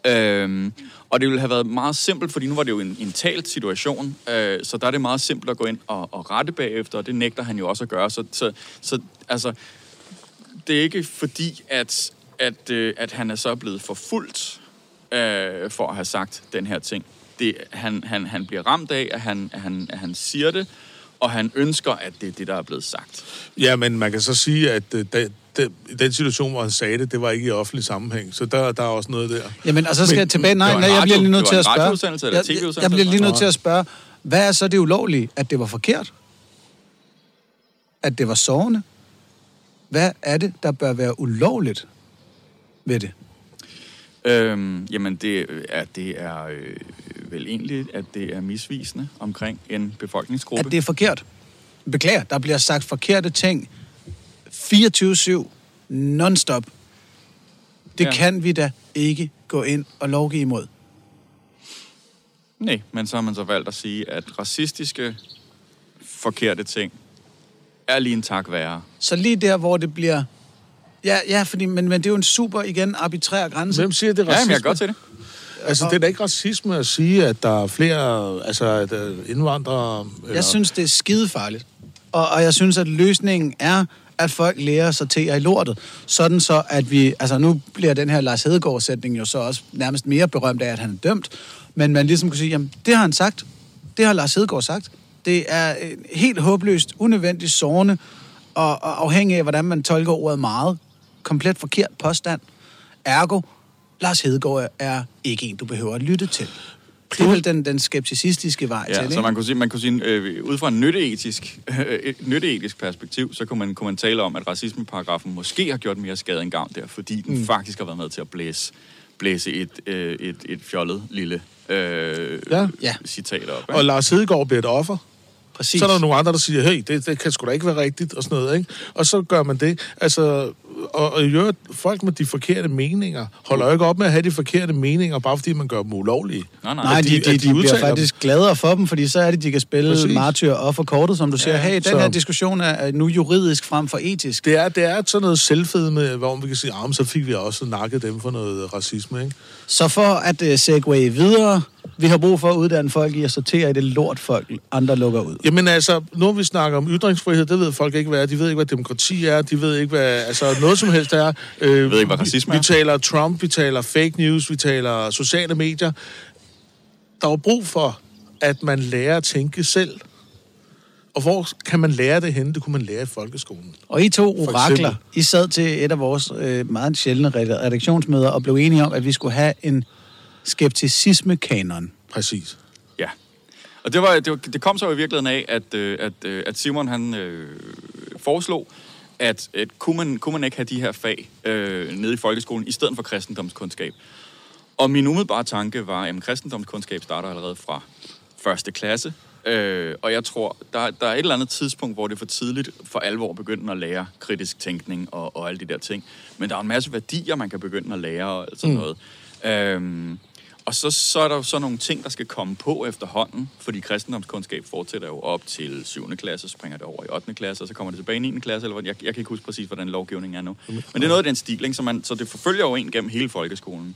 Øhm, og det ville have været meget simpelt, fordi nu var det jo en, en talt situation, øh, så der er det meget simpelt at gå ind og, og rette bagefter, og det nægter han jo også at gøre. Så, så, så altså, det er ikke fordi, at, at, øh, at han er så blevet forfulgt øh, for at have sagt den her ting. Det, han, han, han bliver ramt af, at han, at, han, at han siger det, og han ønsker, at det er det, der er blevet sagt. Ja, men man kan så sige, at øh, da, da, i den situation, hvor han sagde det, det var ikke i offentlig sammenhæng. Så der, der er også noget der. Jamen, og så skal Men- jeg tilbage. det Nej, nej, jeg bliver lige nødt det til at spørge. Jeg, jeg, jeg bliver lige nødt til at spørge, hvad er så det ulovlige? At det var forkert? At det var sårende? Hvad er det, der bør være ulovligt ved det? Øhm, jamen, det er, det er øh, vel egentlig, at det er misvisende omkring en befolkningsgruppe. At det er forkert? Beklager, der bliver sagt forkerte ting 24-7, non-stop. Det Ja. kan vi da ikke gå ind og lovgive imod. Nej, men så har man så valgt at sige, at racistiske forkerte ting er lige en tak værre. Så lige der, hvor det bliver... Ja, ja fordi, men, men det er jo en super, igen, arbitrær grænse. Hvem siger det er Ja, racisme? men jeg kan godt til det. Altså, det er da ikke racisme at sige, at der er flere altså, at, øh, indvandrere... Eller... Jeg synes, det er skidefarligt. Og, og jeg synes, at løsningen er, at folk lærer sig til i lortet. Sådan så, at vi... Altså, nu bliver den her Lars Hedegaard-sætning jo så også nærmest mere berømt af, at han er dømt. Men man ligesom kunne sige, jamen, det har han sagt. Det har Lars Hedegaard sagt. Det er øh, helt håbløst, unødvendigt sårende, og, og afhængig af, hvordan man tolker ordet meget. Komplet forkert påstand. Ergo, Lars Hedegaard er- ikke en, du behøver at lytte til. Det er vel den, den skepticistiske vej til, Ja, ikke? så man kunne sige, man kunne sige øh, ud fra en nytteetisk, øh, <laughs> et nytteetisk perspektiv, så kunne man, kunne man tale om, at racismeparagrafen måske har gjort mere skade end gavn der, fordi den mm. faktisk har været med til at blæse, blæse et, øh, et, et fjollet lille øh, Ja. Og citat op. Ikke? Lars Hedegaard bliver et offer. Præcis. Så er der nogle andre, der siger, hey, det, det kan sgu da ikke være rigtigt, og sådan noget, ikke? Og så gør man det. Altså, og, og øvrigt, folk med de forkerte meninger holder jo ikke op med at have de forkerte meninger, bare fordi man gør dem ulovlige. Nej, nej. Nej, de, de- de, de, bliver faktisk gladere for dem, fordi så er det, de kan spille Præcis. martyr og for kortet, som du siger. Ja, hey, den så- her diskussion er nu juridisk frem for etisk. Det er, det er sådan noget selvfedme, hvor vi kan sige, ah, så fik vi også nakket dem for noget racisme, ikke? Så for at uh, segue videre, vi har brug for at uddanne folk i at sortere i det lort, folk andre lukker ud. Jamen altså, nu vi snakker om ytringsfrihed, det ved folk ikke, hvad er. De ved ikke, hvad demokrati er. De ved ikke, hvad altså, noget som helst er. Øh, ved ikke, hvad racisme vi, er. vi taler Trump, vi taler fake news, vi taler sociale medier. Der er brug for, at man lærer at tænke selv. Og hvor kan man lære det henne? Det kunne man lære i folkeskolen. Og I to orakler. I sad til et af vores øh, meget sjældne red- redaktionsmøder og blev enige om, at vi skulle have en skepticisme-kanon. Præcis. Ja. Og det, var, det, var, det kom så jo i virkeligheden af, at, øh, at, øh, at Simon han øh, foreslog, at, at kunne, man, kunne man ikke have de her fag øh, nede i folkeskolen, i stedet for kristendomskundskab. Og min umiddelbare tanke var, at kristendomskundskab starter allerede fra første klasse. Øh, og jeg tror, der, der er et eller andet tidspunkt, hvor det er for tidligt for alvor at begynde at lære kritisk tænkning og, og alle de der ting. Men der er en masse værdier, man kan begynde at lære og sådan mm. noget. Øhm, og så, så er der jo så nogle ting, der skal komme på efterhånden, fordi kristendomskundskab fortsætter jo op til 7. klasse, så springer det over i 8. klasse, og så kommer det tilbage i 9. klasse, eller jeg, jeg kan ikke huske præcis, hvordan lovgivningen er nu. Men det er noget af den stil, ikke? Så, man, så det forfølger jo en gennem hele folkeskolen.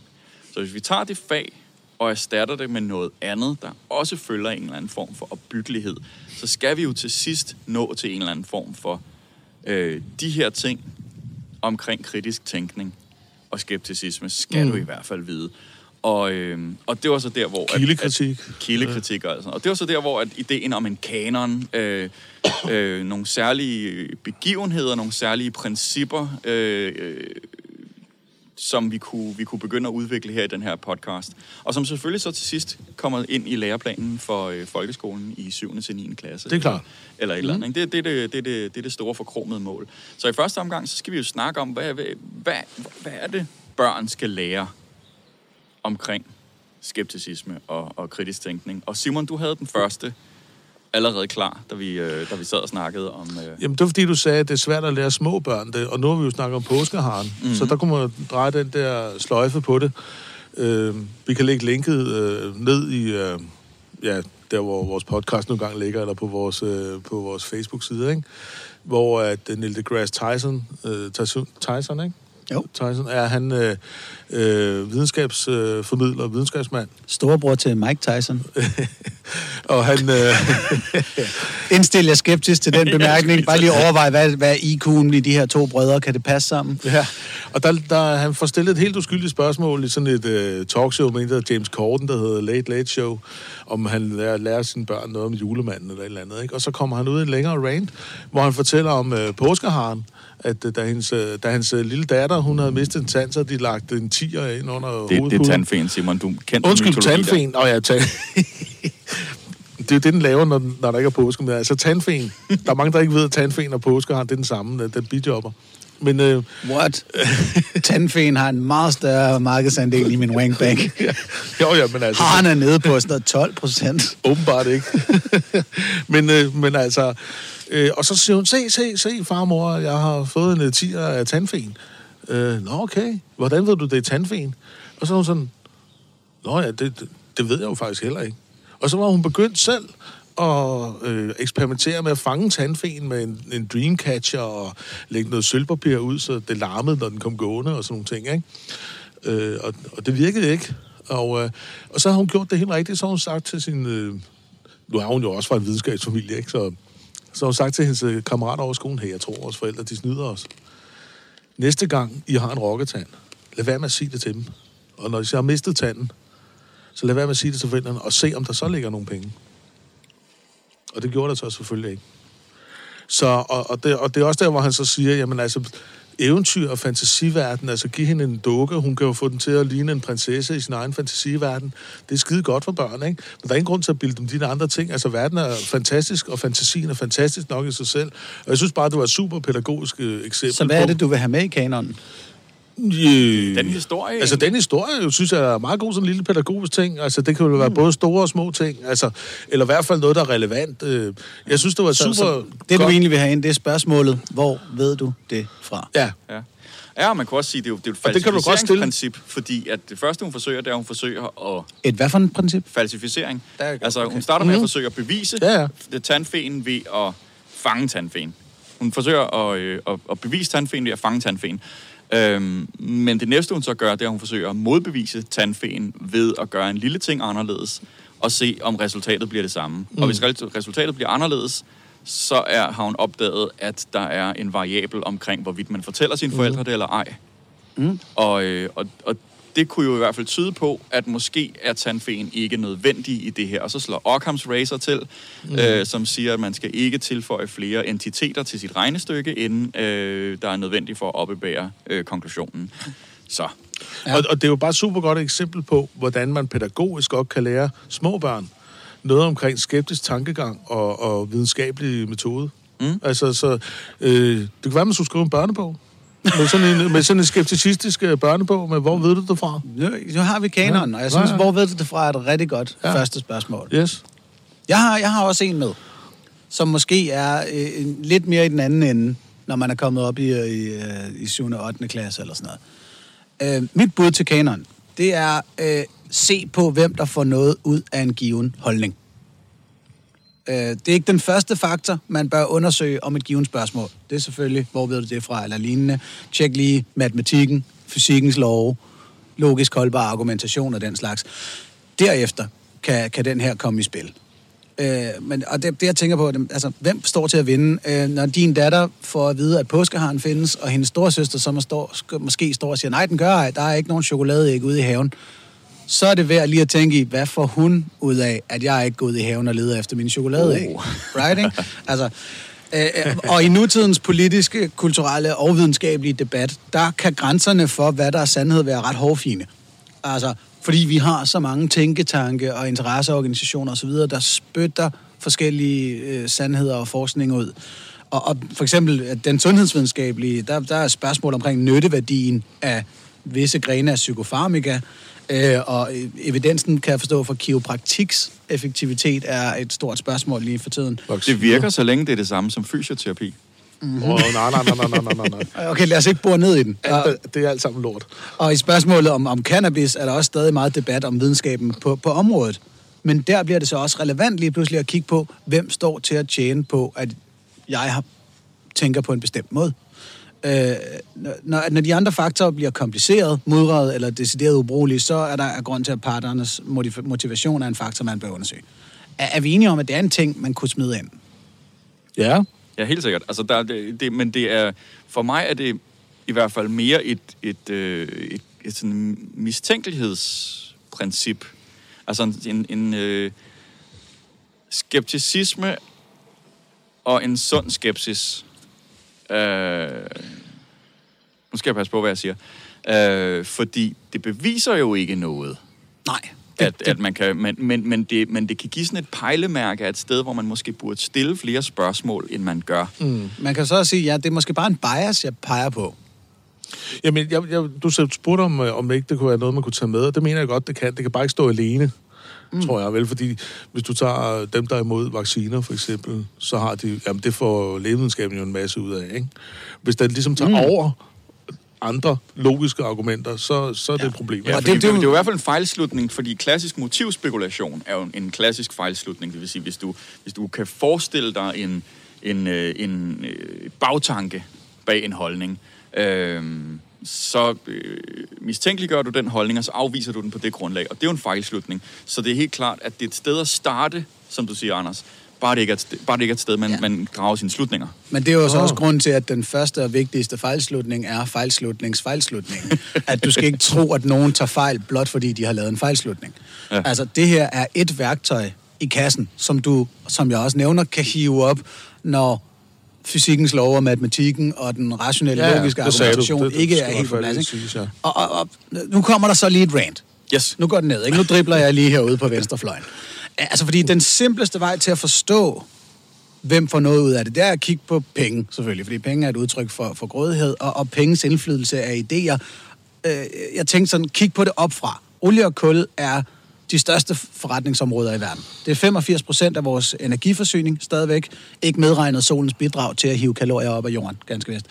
Så hvis vi tager det fag, og erstatter det med noget andet, der også følger en eller anden form for opbyggelighed, så skal vi jo til sidst nå til en eller anden form for øh, de her ting omkring kritisk tænkning og skepticisme, skal mm. du i hvert fald vide. Og, øh, og det var så der, hvor... at- Kildekritik. At, kildekritik og, sådan. og det var så der, hvor at ideen om en kanon, øh, øh, nogle særlige begivenheder, nogle særlige principper, øh, øh, som vi kunne, vi kunne begynde at udvikle her i den her podcast. Og som selvfølgelig så til sidst kommer ind i læreplanen for øh, folkeskolen i 7. til 9. klasse. Det er klart. Eller et eller andet. ikke? Det, det, det, det, det, det er det store forkromede mål. Så i første omgang, så skal vi jo snakke om, hvad, hvad, hvad, hvad er det, børn skal lære omkring skepticisme og, og kritisk tænkning. Og Simon, du havde den første allerede klar, da vi, øh, da vi sad og snakkede om... Øh, Jamen, det var fordi, du sagde, at det er svært at lære små børn det, og nu har vi jo snakket om påskeharen, mm-hmm. så der kunne man dreje den der sløjfe på det. Øh, vi kan lægge linket øh, ned i, øh, ja, der hvor vores podcast nogle gange ligger, eller på vores, øh, på vores Facebook-side, ikke? hvor at øh, Neil deGrasse Tyson, øh, Tyson, Tyson, ikke? Jo. Tyson, er han øh, øh, videnskabsformidler, øh, videnskabsmand. Storebror til Mike Tyson. <laughs> og han... Øh, <laughs> Indstil jer skeptisk til den <laughs> bemærkning. Bare lige overvej, hvad, hvad IQ'en i de her to brødre? Kan det passe sammen? Ja, og der, der, han får stillet et helt uskyldigt spørgsmål i sådan et uh, talkshow med en, der James Corden, der hedder Late Late Show, om han lærer, lærer sine børn noget om julemanden eller et eller andet. Ikke? Og så kommer han ud i en længere rant, hvor han fortæller om uh, påskeharen, at uh, da, hendes, uh, da hans uh, lille datter, hun havde mistet en tand, så de lagt en tiger ind under det, det er tandfen, Simon. Du kender Undskyld, tandfen. Åh oh, ja, tand... <laughs> det er det, den laver, når, når der ikke er påske. Men altså tandfen. Der er mange, der ikke ved, at tandfen og påskeharen, det er den samme. Den bidjobber. Men øh, What? Tandfen har en meget større markedsandel i min wangbank. <laughs> ja, jo, ja, men altså... Haren er nede på sådan noget 12 procent. Åbenbart ikke. <laughs> men, øh, men altså... Øh, og så siger hun, se, se, se, farmor, jeg har fået en øh, tiger af tandfen. Øh, Nå, okay. Hvordan ved du, det er tandfen? Og så var hun sådan, Nå ja, det, det, det ved jeg jo faktisk heller ikke. Og så var hun begyndt selv at øh, eksperimentere med at fange tandfen med en, en dreamcatcher og lægge noget sølvpapir ud, så det larmede, når den kom gående og sådan nogle ting, ikke? Øh, og, og det virkede ikke. Og, øh, og så har hun gjort det helt rigtigt, så har hun sagt til sin... Øh, nu er hun jo også fra en videnskabsfamilie, ikke? Så, så har hun sagt til hendes øh, kammerater over skolen, hey, jeg tror, vores forældre, de snyder os. Næste gang, I har en rokketand, lad være med at sige det til dem. Og når I så har mistet tanden, så lad være med at sige det til forældrene, og se, om der så ligger nogle penge. Og det gjorde der så selvfølgelig ikke. Så, og, og, det, og det er også der, hvor han så siger, jamen altså, eventyr og fantasiverden, altså give hende en dukke, hun kan jo få den til at ligne en prinsesse i sin egen fantasiverden. Det er skide godt for børn, ikke? Men der er ingen grund til at bilde dem de der andre ting. Altså, verden er fantastisk, og fantasien er fantastisk nok i sig selv. Og jeg synes bare, det var et super pædagogisk øh, eksempel Så hvad er det, du vil have med i kanonen? Yeah. Den historie... Altså, den historie, synes jeg er meget god sådan en lille pædagogisk ting. Altså, det kan jo være Mm. både store og små ting. Altså, eller i hvert fald noget, der er relevant. Øh, Jeg synes, det var super Så, så det, du godt. egentlig vil have ind, det er spørgsmålet, hvor ved du det fra? Ja, Ja. Ja, man kan også sige, det er jo, det er jo et falsificeringsprincip, fordi at det første, hun forsøger, det er, at hun forsøger at Et hvad for et princip? falsificering. Der er- Altså, okay. hun starter med at Mhm. forsøge at bevise Ja, ja. det tandfen ved at fange tandfen. Hun forsøger at, øh, at, at bevise tandfen ved at fange tandfen. Øhm, men det næste, hun så gør, det er, at hun forsøger at modbevise tandfen ved at gøre en lille ting anderledes, og se, om resultatet bliver det samme. Mm. Og hvis re- resultatet bliver anderledes, så er, har hun opdaget, at der er en variabel omkring, hvorvidt man fortæller sine forældre det eller ej. Mm. Og, øh, og, og det kunne jo i hvert fald tyde på, at måske er tandfen ikke nødvendig i det her. Og så slår Occam's Razor til, mm. øh, som siger, at man skal ikke tilføje flere entiteter til sit regnestykke, inden øh, der er nødvendigt for at opbebære øh, konklusionen. Så. Ja. Og, og det er jo bare et super godt eksempel på, hvordan man pædagogisk godt kan lære små børn noget omkring skeptisk tankegang og, og videnskabelig metode. Mm. Altså, så, øh, det kan være, man skulle skrive en børnebog. Med sådan en, med sådan en skepticistisk øh, børnebog, med hvor ved du det fra? Nu, nu har vi kanonen, og jeg synes, Ja, ja. hvor ved du det fra, er et rigtig godt Ja. første spørgsmål. Yes. Jeg har, jeg har også en med, som måske er øh, lidt mere i den anden ende, når man er kommet op i, i, øh, i 7. og 8. klasse eller sådan noget. Øh, mit bud til kanon, det er øh, se på, hvem der får noget ud af en given holdning. Øh, det er ikke den første faktor, man bør undersøge om et givet spørgsmål. Det er selvfølgelig, hvor ved du det fra, eller lignende. Tjek lige matematikken, fysikkens love, logisk holdbar argumentation og den slags. derefter kan, kan den her komme i spil. Øh, men, og det, det, jeg tænker på, det, altså, hvem står til at vinde, øh, når din datter får at vide, at påskeharen findes, og hendes storesøster så må stå, måske står og siger, nej, den gør ej, der er ikke nogen chokoladeæg ude i haven. Så er det værd lige at tænke i, hvad får hun ud af, at jeg ikke går ud i haven og leder efter mine chokoladeæg? Oh. Right, ikke? Altså, øh, øh, og i nutidens politiske, kulturelle og videnskabelige debat, der kan grænserne for, hvad der er sandhed, være ret hårfine. Altså, fordi vi har så mange tænketanke og interesseorganisationer osv., der spytter forskellige øh, sandheder og forskning ud. Og, og for eksempel at den sundhedsvidenskabelige, der, der er spørgsmål omkring nytteværdien af visse grene af psykofarmika, øh, og evidensen, kan jeg forstå, for kiropraktiks effektivitet er et stort spørgsmål lige for tiden. Det virker, så længe det er det samme som fysioterapi. Mm-hmm. Oh, nej, nej, nej, nej, nej, nej. <laughs> Okay, lad os ikke bore ned i den. Og, Alt, det er alt sammen lort. og i spørgsmålet om, om cannabis er der også stadig meget debat om videnskaben på, på området. Men der bliver det så også relevant lige pludselig at kigge på, hvem står til at tjene på, at jeg har, tænker på en bestemt måde. Øh, når, når de andre faktorer bliver kompliceret, mudret eller decideret ubrugelige, så er der er grund til, at parternes motiv- motivation er en faktor, man bør undersøge. Er, er vi enige om, at det er en ting, man kunne smide ind? Ja. Ja, helt sikkert. Altså, der, er det, det, men det er, for mig er det i hvert fald mere et, et, øh, et, et sådan mistænkelighedsprincip. Altså en, en, en øh, skepticisme og en sund skepsis. Øh, nu skal jeg passe på, hvad jeg siger. Øh, fordi det beviser jo ikke noget Nej. at, at man kan, men, men, men, det, men det kan give sådan et pejlemærke af et sted, hvor man måske burde stille flere spørgsmål, end man gør. Mm. Man kan så også sige, ja, det er måske bare en bias, jeg peger på. Jamen, jeg, jeg, du spurgte om, øh, om ikke det kunne være noget, man kunne tage med, og det mener jeg godt, det kan. Det kan bare ikke stå alene, mm. tror jeg vel, fordi hvis du tager dem, der er imod vacciner, for eksempel, så har de, jamen det får lægevidenskaben jo en masse ud af, ikke? Hvis den ligesom tager mm. over andre logiske argumenter, så, så er det et problem. Ja, det- det, det det, er jo- det er jo i hvert fald en fejlslutning, fordi klassisk motivspekulation er jo en, en klassisk fejlslutning. Det vil sige, hvis du, hvis du kan forestille dig en, en, øh, en øh, bagtanke bag en holdning, øh, så øh, mistænkeliggør du den holdning, og så afviser du den på det grundlag. Og det er jo en fejlslutning. Så det er helt klart, at det er et sted at starte, som du siger, Anders. Bare det ikke er et sted, bare det ikke er et sted man, Ja. man drager sine slutninger. Men det er jo så Åh. også grund til, at den første og vigtigste fejlslutning er fejlslutningsfejlslutning. <laughs> at du skal ikke tro, at nogen tager fejl, blot fordi de har lavet en fejlslutning. Ja. Altså, det her er et værktøj i kassen, som du, som jeg også nævner, kan hive op, når fysikkens lov og matematikken og den rationelle, Ja, logiske sagde du. argumentation Det- det ikke er helt på plads. Ikke? ja. Og, og, og nu kommer der så lige et rant. Yes. Nu går den ned, ikke? Nu dribler jeg lige herude på venstrefløjen. Altså, fordi den simpleste vej til at forstå, hvem får noget ud af det, det er at kigge på penge, selvfølgelig, fordi penge er et udtryk for, for grådighed, og, og penges indflydelse af idéer. Øh, jeg tænkte sådan, kig på det opfra. Olie og kul er de største forretningsområder i verden. Det er 85 procent af vores energiforsyning stadigvæk, ikke medregnet solens bidrag til at hive kalorier op af jorden, ganske vist.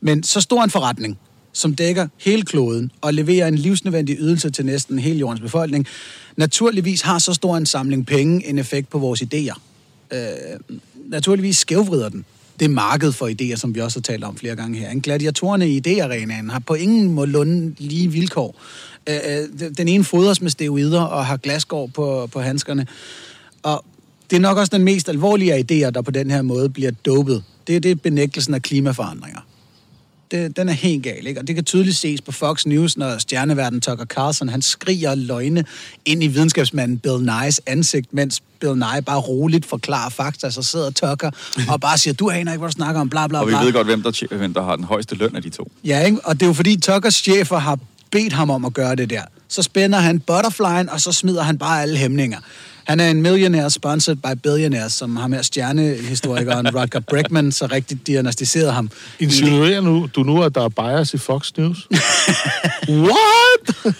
Men så stor en forretning, som dækker hele kloden og leverer en livsnødvendig ydelse til næsten hele jordens befolkning, naturligvis har så stor en samling penge en effekt på vores idéer. Øh, naturligvis skævvrider den det marked for idéer, som vi også har talt om flere gange her. En gladiatorerne i idéarenaen har på ingen måde lunde lige vilkår. Øh, øh, den ene fodres med steroider og har glasgård på, på handskerne. Og det er nok også den mest alvorlige af idéer, der på den her måde bliver dopet. Det er det benægtelsen af klimaforandringer. Det, den er helt gal, ikke? Og det kan tydeligt ses på Fox News, når stjerneverden Tucker Carlson, han skriger løgne ind i videnskabsmanden Bill Nyes ansigt, mens Bill Nye bare roligt forklarer fakta, så sidder Tucker og bare siger, du aner ikke, hvad du snakker om, bla bla Og vi bla. ved godt, hvem der, hvem der har den højeste løn af de to. Ja, ikke? og det er jo fordi Tuckers chefer har bedt ham om at gøre det der. Så spænder han butterflyen, og så smider han bare alle hæmninger. Han er en millionaire sponsored by billionaires, som har med stjernehistorikeren <laughs> Rutger Bregman så rigtigt diagnostiseret ham. Insinuerer nu, du nu, at der er bias i Fox News? <laughs> What?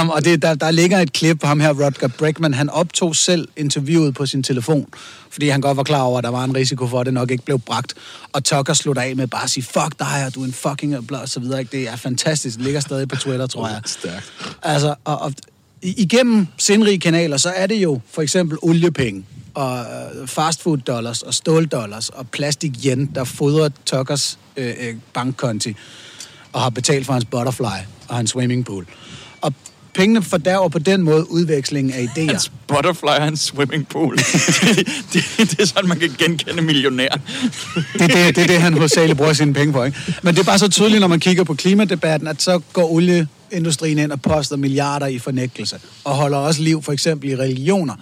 Um, og det, der, der ligger et klip på ham her, Rutger Bregman. Han optog selv interviewet på sin telefon, fordi han godt var klar over, at der var en risiko for, at det nok ikke blev bragt. Og Tucker slutter af med bare at sige, fuck dig, og du er en fucking og så videre. Ikke? Det er fantastisk. Det ligger stadig på Twitter, tror jeg. Stærkt. Altså, og, og igennem sindrige kanaler, så er det jo for eksempel oliepenge og øh, fastfood dollars og ståldollars og plastik yen, der fodrer Tuckers øh, øh, bankkonti og har betalt for hans butterfly og hans swimmingpool. Og pengene fordærver på den måde udvekslingen af idéer. Hans butterfly og hans swimmingpool. <laughs> det, det, det, er sådan, man kan genkende millionær. det, er det, det er det, han hovedsageligt bruger sine penge på. Ikke? Men det er bare så tydeligt, når man kigger på klimadebatten, at så går industrien ind og poster milliarder i fornægtelse. Og holder også liv for eksempel i religioner.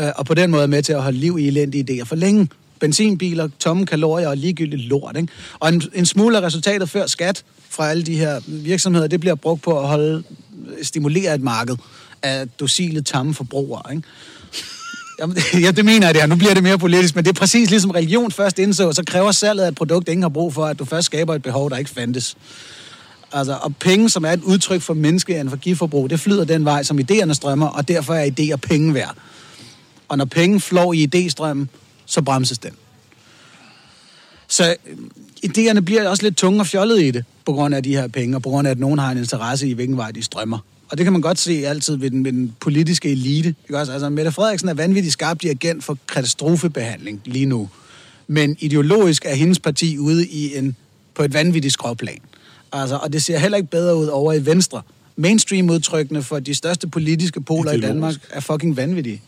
Øh, og på den måde er med til at holde liv i elendige idéer for længe. Benzinbiler, tomme kalorier og ligegyldigt lort. Ikke? Og en, en smule af resultatet før skat fra alle de her virksomheder, det bliver brugt på at holde, stimulere et marked af docile, tamme forbrugere. Ikke? Jamen, ja, det mener jeg det her. Nu bliver det mere politisk, men det er præcis ligesom religion først indså, så kræver salget af et produkt, ingen har brug for, at du først skaber et behov, der ikke fandtes. Altså, og penge, som er et udtryk for menneskeenergiforbrug, det flyder den vej, som idéerne strømmer, og derfor er idéer penge værd. Og når penge flår i idéstrømmen, så bremses den. Så øh, idéerne bliver også lidt tunge og fjollede i det, på grund af de her penge, og på grund af, at nogen har en interesse i, hvilken vej de strømmer. Og det kan man godt se altid ved den, ved den politiske elite. Ikke også? Altså, Mette Frederiksen er vanvittigt skarp dirigent for katastrofebehandling lige nu. Men ideologisk er hendes parti ude i en, på et vanvittigt skråplan. Altså, og det ser heller ikke bedre ud over i Venstre. Mainstream-udtrykkene for de største politiske poler i Danmark er fucking vanvittige.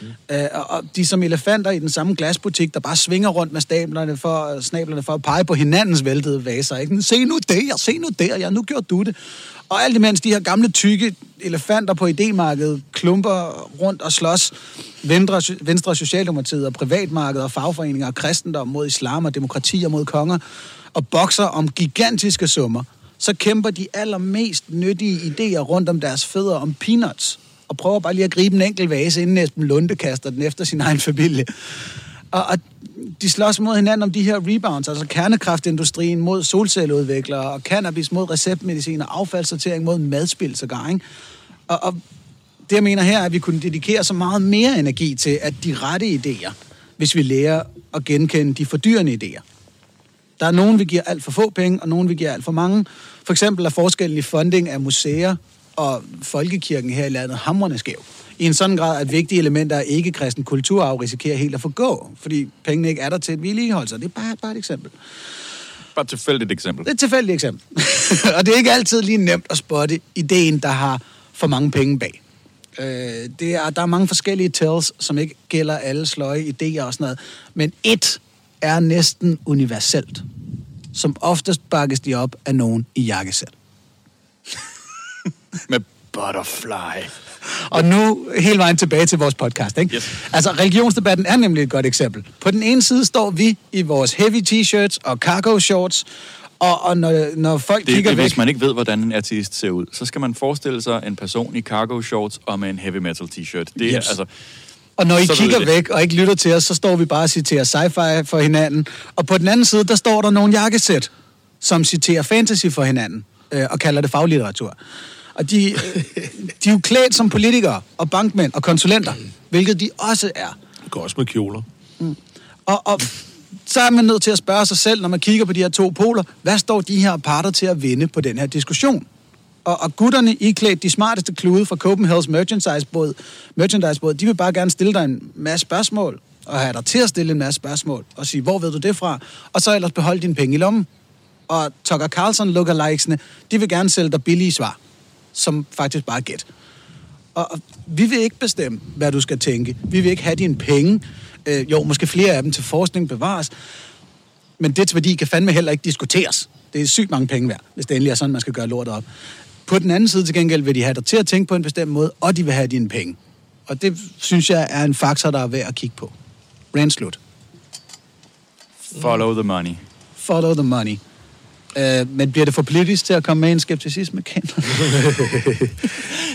Mm. Øh, og de som elefanter i den samme glasbutik, der bare svinger rundt med stablerne for, snablerne for at pege på hinandens væltede vaser. Ikke? Se nu det, jeg se nu der, ja, nu gjorde du det. Og alt imens de her gamle, tykke elefanter på idémarkedet klumper rundt og slås Venstre, Venstre Socialdemokratiet og privatmarkedet og fagforeninger og kristendom mod islam og demokrati og mod konger og bokser om gigantiske summer, så kæmper de allermest nyttige idéer rundt om deres fødder om peanuts og prøver bare lige at gribe en enkelt vase, inden Esben Lunde kaster den efter sin egen familie. Og, og de slås mod hinanden om de her rebounds, altså kernekraftindustrien mod solcelleudviklere, og cannabis mod receptmedicin, og affaldssortering mod madspil sågar, ikke? Og, og det jeg mener her er, at vi kunne dedikere så meget mere energi til, at de rette idéer, hvis vi lærer at genkende de fordyrende idéer. Der er nogen, vi giver alt for få penge, og nogen, vi giver alt for mange. For eksempel er forskellen i funding af museer og folkekirken her i landet hamrende skæv. I en sådan grad, at vigtige elementer af ikke-kristen kulturarv risikerer helt at forgå, fordi pengene ikke er der til et vedligehold. Så det er bare, bare et eksempel. Bare et tilfældigt eksempel. Det er et tilfældigt eksempel. <laughs> og det er ikke altid lige nemt at spotte ideen, der har for mange penge bag. Øh, det er, der er mange forskellige tells, som ikke gælder alle sløje idéer og sådan noget. Men et er næsten universelt. Som oftest bakkes de op af nogen i jakkesæt. Med butterfly. Og nu hele vejen tilbage til vores podcast. Ikke? Yes. Altså, religionsdebatten er nemlig et godt eksempel. På den ene side står vi i vores heavy t-shirts og cargo shorts, og, og når, når folk det, kigger det, væk... Hvis man ikke ved, hvordan en artist ser ud, så skal man forestille sig en person i cargo shorts og med en heavy metal t-shirt. Det er Yes. altså... Og når I Så kigger væk og ikke lytter til os, så står vi bare og citerer sci-fi for hinanden. Og på den anden side, der står der nogle jakkesæt, som citerer fantasy for hinanden øh, og kalder det faglitteratur. Og de, øh, de er jo klædt som politikere og bankmænd og konsulenter, hvilket de også er. Det går også med kjoler. Og, og så er man nødt til at spørge sig selv, når man kigger på de her to poler, hvad står de her parter til at vinde på den her diskussion? Og, og gutterne i klædt de smarteste klude fra Copenhagen's merchandise-båd, merchandise-båd, de vil bare gerne stille dig en masse spørgsmål, og have dig til at stille en masse spørgsmål, og sige, hvor ved du det fra? Og så ellers beholde dine penge i lommen. Og Tucker Carlson lookalikesene, de vil gerne sælge dig billige svar, som faktisk bare er gæt. Og, og vi vil ikke bestemme, hvad du skal tænke. Vi vil ikke have dine penge. Øh, jo, måske flere af dem til forskning bevares. Men dets værdi kan fandme heller ikke diskuteres. Det er sygt mange penge værd, hvis det endelig er sådan, man skal gøre lortet op. På den anden side til gengæld vil de have dig til at tænke på en bestemt måde, og de vil have dine penge. Og det synes jeg er en faktor, der er værd at kigge på. Rand slut. Follow the money. Follow the money. Øh, men bliver det for politisk til at komme med en skepticisme, Ken? <laughs>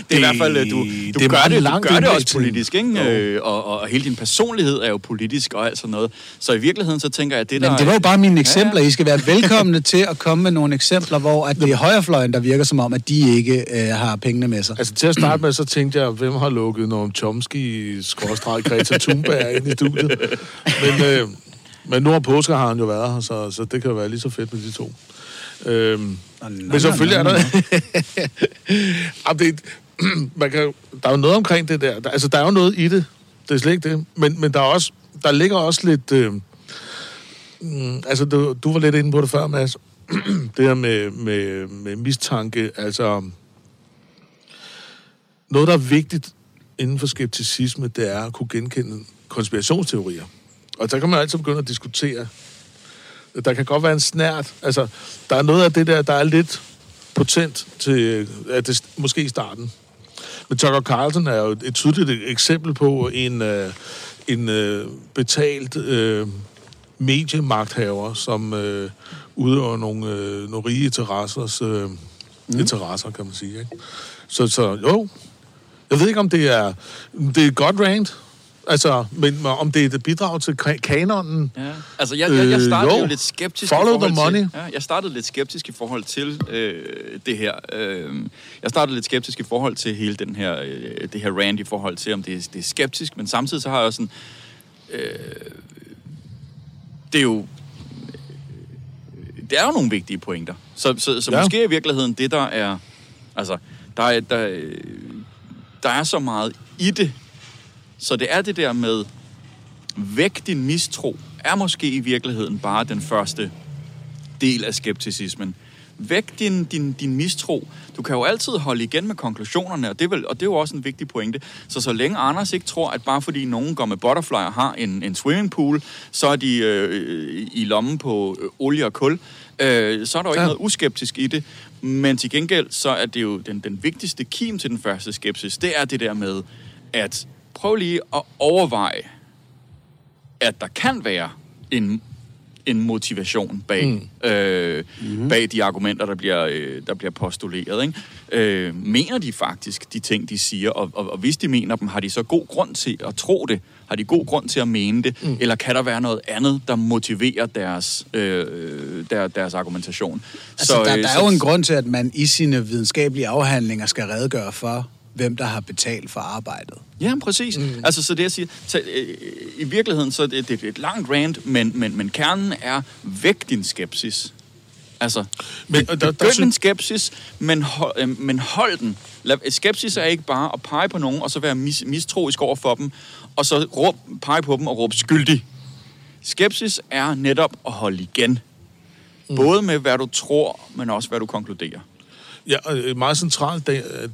Det er i hvert fald, øh, du, du det gør meget det, du langt gør det også politisk, ikke? Jo. Øh, og, og, og hele din personlighed er jo politisk og alt sådan noget. Så i virkeligheden, så tænker jeg, at det der... Men det var jo bare mine eksempler. Ja, ja. I skal være velkomne <laughs> til at komme med nogle eksempler, hvor at det er højrefløjen, der virker som om, at de ikke øh, har pengene med sig. Altså til at starte med, så tænkte jeg, hvem har lukket Noam Chomsky, skråstreg Greta Thunberg ind i studiet. Men, øh, men nu har påsker har han jo været her, så, så det kan jo være lige så fedt med de to. Øhm, men selvfølgelig er der... <laughs> Jamen, det, <clears throat> man kan, der er jo noget omkring det der. der. Altså, der er jo noget i det. Det er slet ikke det. Men, men der, er også, der ligger også lidt... Øh, altså, du, du var lidt inde på det før, Mads. <clears throat> det her med, med, med mistanke. Altså, noget, der er vigtigt inden for skepticisme, det er at kunne genkende konspirationsteorier. Og der kan man altid begynde at diskutere. Der kan godt være en snært. Altså, der er noget af det der, der er lidt potent til, at det måske i starten. Men Tucker Carlson er jo et tydeligt eksempel på en, øh, en øh, betalt øh, mediemagthaver, som øh, udøver nogle, øh, nogle rige interessers øh, mm. interesser, kan man sige. Ikke? Så, så jo, jeg ved ikke, om det er, det er et godt rant, Altså, men om det er et bidrag til kanonen? Ja. Altså, jeg, jeg, jeg startede øh, jo, lidt skeptisk Follow i forhold the money. Til, ja, jeg startede lidt skeptisk i forhold til øh, det her. Øh, jeg startede lidt skeptisk i forhold til hele den her, øh, det her rant i forhold til, om det er, det er skeptisk, men samtidig så har jeg også sådan... Øh, det er jo... Det er jo nogle vigtige pointer. Så, så, så ja. måske i virkeligheden det, der er... Altså, der er, der, der er så meget i det, så det er det der med, væk din mistro, er måske i virkeligheden bare den første del af skepticismen. Væk din, din, din mistro. Du kan jo altid holde igen med konklusionerne, og det, er vel, og det er jo også en vigtig pointe. Så så længe Anders ikke tror, at bare fordi nogen går med butterfly og har en, en swimmingpool, så er de øh, i lommen på øh, olie og kul, øh, så er der jo ikke ja. noget uskeptisk i det. Men til gengæld, så er det jo den, den vigtigste kim til den første skepsis, det er det der med, at prøv lige at overveje, at der kan være en, en motivation bag, mm. øh, mm-hmm. bag de argumenter, der bliver, øh, der bliver postuleret. Ikke? Øh, mener de faktisk de ting, de siger? Og, og, og hvis de mener dem, har de så god grund til at tro det? Har de god grund til at mene det? Mm. Eller kan der være noget andet, der motiverer deres, øh, der, deres argumentation? Altså, så, der, der er så, jo en grund til, at man i sine videnskabelige afhandlinger skal redegøre for, hvem der har betalt for arbejdet. Ja, præcis. Mm. Altså, så det jeg siger, så, øh, i virkeligheden, så det, det er et langt rant, men, men, men kernen er, væk din skepsis. Altså, men, der, der, der, en skepsis, men hold, øh, men hold den. Lad, skepsis er ikke bare at pege på nogen, og så være mis, mistroisk over for dem, og så råb, pege på dem og råbe skyldig. Skepsis er netop at holde igen. Mm. Både med, hvad du tror, men også, hvad du konkluderer. Ja, en meget central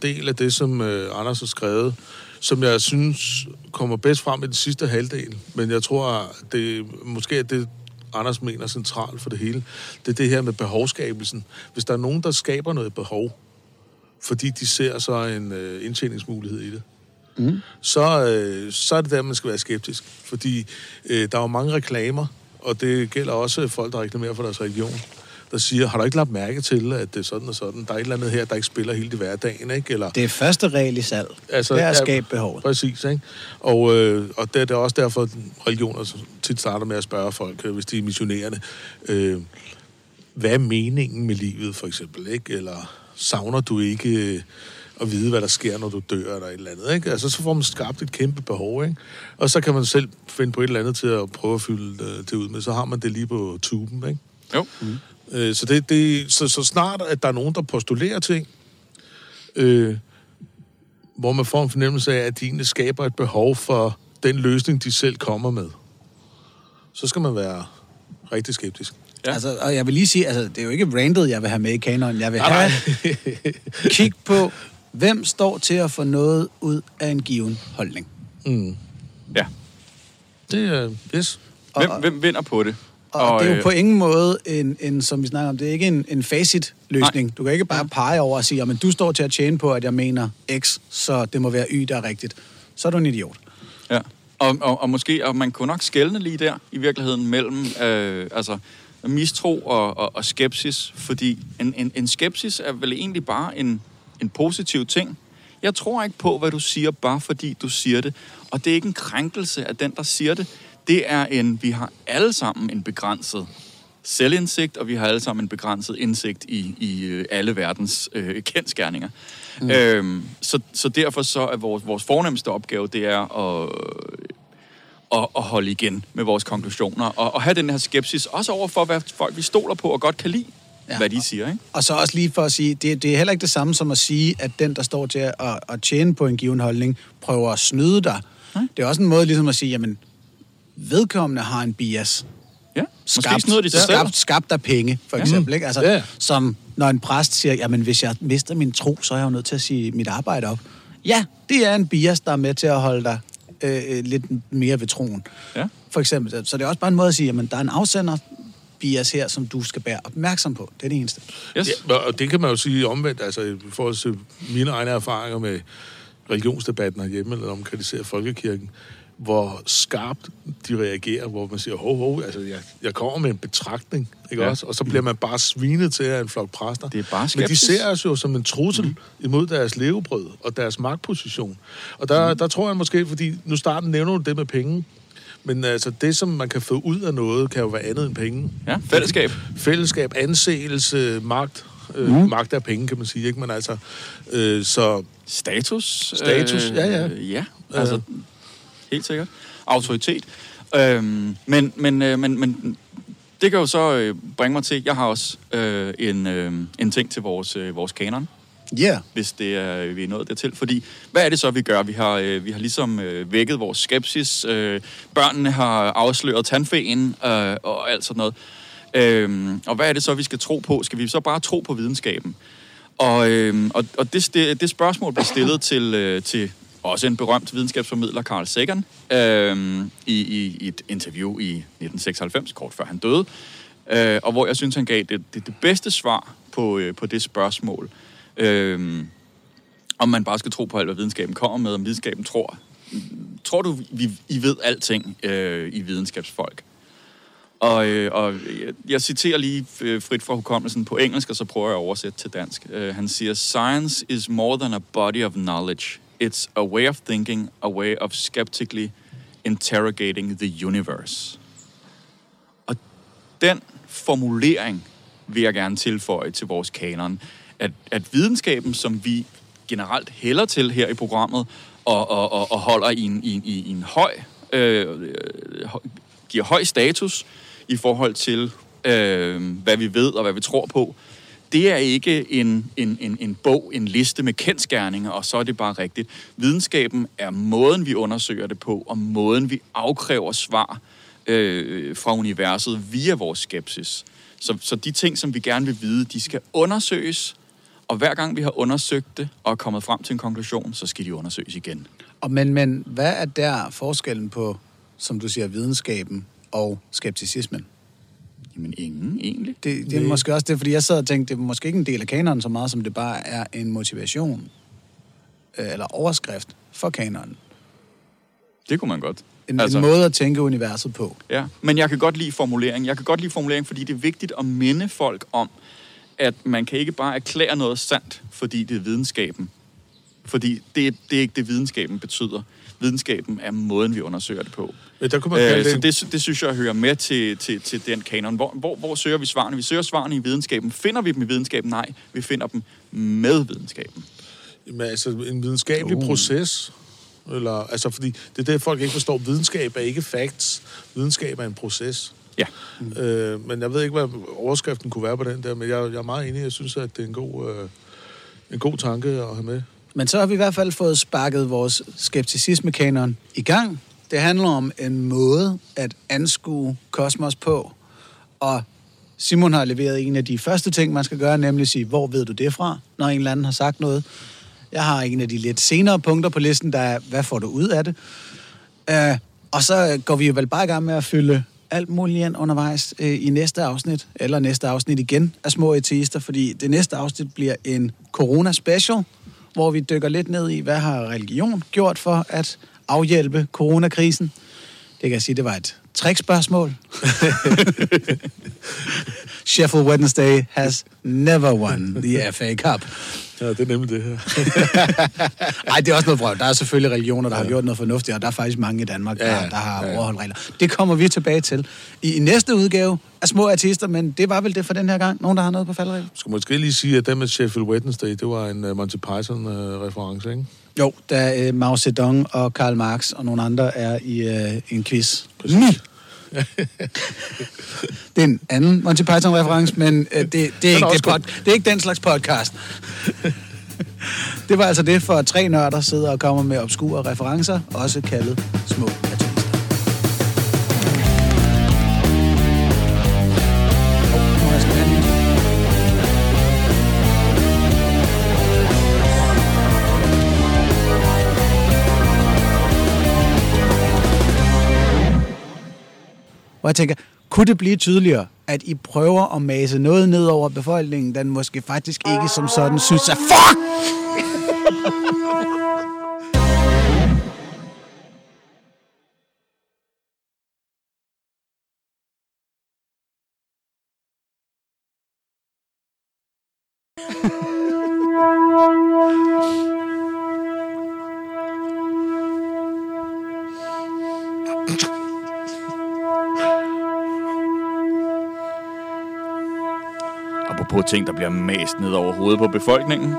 del af det, som øh, Anders har skrevet, som jeg synes kommer bedst frem i den sidste halvdel, men jeg tror, det måske er det, Anders mener centralt for det hele, det er det her med behovskabelsen. Hvis der er nogen, der skaber noget behov, fordi de ser så en øh, indtjeningsmulighed i det, mm. så, øh, så er det der, man skal være skeptisk. Fordi øh, der er jo mange reklamer, og det gælder også folk, der reklamerer for deres religion der siger, har du ikke lagt mærke til, at det er sådan og sådan? Der er et eller andet her, der ikke spiller hele det hverdagen, ikke? Eller, det er første regel i salg. Altså, det er at skabe behovet. Præcis, ikke? Og, øh, og det, det er også derfor, at religioner tit starter med at spørge folk, øh, hvis de er missionerende, øh, hvad er meningen med livet, for eksempel, ikke? Eller savner du ikke... Øh, at vide, hvad der sker, når du dør eller et eller andet. Ikke? Altså, så får man skabt et kæmpe behov, ikke? Og så kan man selv finde på et eller andet til at prøve at fylde øh, det ud med. Så har man det lige på tuben, ikke? Jo. Mm. Øh, så, det, det, så, så snart, at der er nogen, der postulerer ting, øh, hvor man får en fornemmelse af, at de egentlig skaber et behov for den løsning, de selv kommer med, så skal man være rigtig skeptisk. Ja. Altså, og jeg vil lige sige, altså, det er jo ikke randet, jeg vil have med i kanonen. Jeg vil have kig på, hvem står til at få noget ud af en given holdning. Mm. Ja. Det er, uh, yes. Hvem, og, hvem vinder på det? Og, og det er jo øh, på ingen måde en, en som vi snakker om, det er ikke en, en facit-løsning. Du kan ikke bare pege over og sige, at du står til at tjene på, at jeg mener X, så det må være Y, der er rigtigt. Så er du en idiot. Ja, og, og, og måske, og man kunne nok skælne lige der, i virkeligheden, mellem øh, altså, mistro og, og, og skepsis, fordi en, en, en skepsis er vel egentlig bare en, en positiv ting. Jeg tror ikke på, hvad du siger, bare fordi du siger det. Og det er ikke en krænkelse af den, der siger det det er en, vi har alle sammen en begrænset selvindsigt, og vi har alle sammen en begrænset indsigt i, i øh, alle verdens øh, kendskærninger. Mm. Øhm, så, så derfor så er vores, vores fornemmeste opgave, det er at, at, at holde igen med vores konklusioner, og, og have den her skepsis, også over for, hvad folk vi stoler på og godt kan lide. Ja. hvad de siger. Ikke? Og så også lige for at sige, det, det er heller ikke det samme som at sige, at den, der står til at, at tjene på en given holdning, prøver at snyde dig. Nej. Det er også en måde ligesom at sige, jamen, vedkommende har en bias. Ja, skabt, de skabt, skabt af penge, for eksempel. Ja. Ikke? Altså, ja. Som når en præst siger, jamen hvis jeg mister min tro, så er jeg jo nødt til at sige mit arbejde op. ja, det er en bias, der er med til at holde dig øh, øh, lidt mere ved troen. Ja. For eksempel. Så det er også bare en måde at sige, at der er en afsender bias her, som du skal være opmærksom på. Det er det eneste. Yes. Ja, og det kan man jo sige omvendt, altså i forhold til mine egne erfaringer med religionsdebatten herhjemme, eller om kritiserer folkekirken, hvor skarpt de reagerer, hvor man siger, hov, hov, altså jeg, jeg kommer med en betragtning, ikke Ja. også? Og så bliver man bare svinet til af en flok præster. Det er bare Men de ser os jo som en trussel mm. imod deres levebrød og deres magtposition. Og der, mm. der tror jeg måske, fordi nu starten nævner du det med penge, men altså det, som man kan få ud af noget, kan jo være andet end penge. Ja, fællesskab. Fællesskab, anseelse, magt. Øh, mm. Magt er penge, kan man sige, ikke? Men altså, øh, så Status. Status, ja, ja. Ja, altså, helt sikkert. Autoritet. Øhm, men, men, øh, men, men det kan jo så øh, bringe mig til, jeg har også øh, en, øh, en ting til vores, øh, vores kanon, Ja. Yeah. hvis det er, vi er nået dertil. Fordi, hvad er det så, vi gør? Vi har, øh, vi har ligesom øh, vækket vores skepsis. Øh, børnene har afsløret tandfæen øh, og alt sådan noget. Øhm, og hvad er det så, vi skal tro på? Skal vi så bare tro på videnskaben? Og, øhm, og, og det, det, det spørgsmål blev stillet til, øh, til også en berømt videnskabsformidler, Carl Sagan, øh, i, i, i et interview i 1996, kort før han døde. Øh, og hvor jeg synes, han gav det, det, det bedste svar på, øh, på det spørgsmål. Øh, om man bare skal tro på alt, hvad videnskaben kommer med, om videnskaben tror. Tror du, vi, I ved alting øh, i videnskabsfolk? Og, øh, og jeg, jeg citerer lige øh, frit fra hukommelsen på engelsk, og så prøver jeg at oversætte til dansk. Øh, han siger, Science is more than a body of knowledge. It's a way of thinking, a way of skeptically interrogating the universe. Og den formulering vil jeg gerne tilføje til vores kanon. At, at videnskaben, som vi generelt hælder til her i programmet, og, og, og, og holder i en, i, en- i en høj, øh, øh giver høj status i forhold til, øh, hvad vi ved og hvad vi tror på, det er ikke en, en, en, en bog, en liste med kendskærninger, og så er det bare rigtigt. Videnskaben er måden, vi undersøger det på, og måden, vi afkræver svar øh, fra universet via vores skepsis. Så, så de ting, som vi gerne vil vide, de skal undersøges, og hver gang vi har undersøgt det og er kommet frem til en konklusion, så skal de undersøges igen. Og men, men hvad er der forskellen på, som du siger, videnskaben og skepticismen? Jamen ingen, egentlig. Det, det er måske også det, fordi jeg sad og tænkte, det er måske ikke en del af kanonen så meget, som det bare er en motivation øh, eller overskrift for kanonen. Det kunne man godt. En, altså, en måde at tænke universet på. Ja, men jeg kan godt lide formulering. Jeg kan godt lide formulering, fordi det er vigtigt at minde folk om, at man kan ikke bare erklære noget sandt, fordi det er videnskaben. Fordi det, det er ikke det, videnskaben betyder. Videnskaben er måden, vi undersøger det på. Men der kunne man Øh, det, så det, det synes jeg hører med til, til, til den kanon. Hvor, hvor, hvor søger vi svarene? Vi søger svarene i videnskaben. Finder vi dem i videnskaben? Nej, vi finder dem med videnskaben. Jamen, altså, en videnskabelig Uh. uh. proces. Eller, altså, fordi det er det, folk ikke forstår. Videnskab er ikke facts. Videnskab er en proces. Ja. Øh, men jeg ved ikke, hvad overskriften kunne være på den der, men jeg, jeg er meget enig. Jeg synes, at det er en god, øh, en god tanke at have med. Men så har vi i hvert fald fået sparket vores skepticisme-kanon i gang. Det handler om en måde at anskue kosmos på. Og Simon har leveret en af de første ting, man skal gøre, nemlig sige, hvor ved du det fra, når en eller anden har sagt noget. Jeg har en af de lidt senere punkter på listen, der er, hvad får du ud af det? Uh, og så går vi jo vel bare i gang med at fylde alt muligt ind undervejs uh, i næste afsnit, eller næste afsnit igen af Små Eteister, fordi det næste afsnit bliver en corona-special, hvor vi dykker lidt ned i, hvad har religion gjort for at afhjælpe coronakrisen. Det kan jeg sige, det var et trickspørgsmål. <laughs> Sheffield Wednesday has never won the FA Cup. Ja, det er nemlig det her. <laughs> Nej, det er også noget vrøv. Der er selvfølgelig religioner, der har gjort noget fornuftigt, og der er faktisk mange i Danmark, der, Ja, ja, ja. der har Ja, ja. overholdt regler. Det kommer vi tilbage til i, i næste udgave af Små Artister, men det var vel det for den her gang. Nogen, der har noget på falderæb? Skal måske lige sige, at den med Sheffield Wednesday, det var en uh, Monty Python-reference, ikke? Jo, da uh, Mao Zedong og Karl Marx og nogle andre er i uh, en quiz. Præcis. Ni. <laughs> det er en anden Monty Python-reference, men uh, det, det, er er ikke også det, pod, det er ikke den slags podcast. <laughs> det var altså det for tre nørder sidder og kommer med obskure referencer, også kaldet små Hvor jeg tænker, kunne det blive tydeligere, at I prøver at mase noget ned over befolkningen, den måske faktisk ikke som sådan synes, er fuck! Apropos <laughs> ting, der bliver mast ned over hovedet på befolkningen.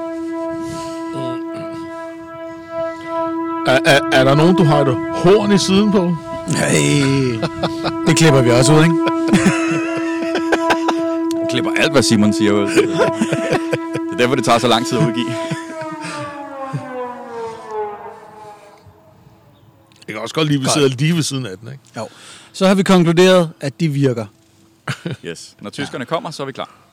Er, er, er der nogen, du har et horn i siden på? Hey, det klipper vi også ud, ikke? <laughs> Jeg klipper alt, hvad Simon siger ud. Det er derfor, det tager så lang tid at udgive. Jeg kan også godt lide, at vi sidder lige ved siden af den, ikke? Jo. Så har vi konkluderet, at de virker. Yes. Når tyskerne kommer, så er vi klar.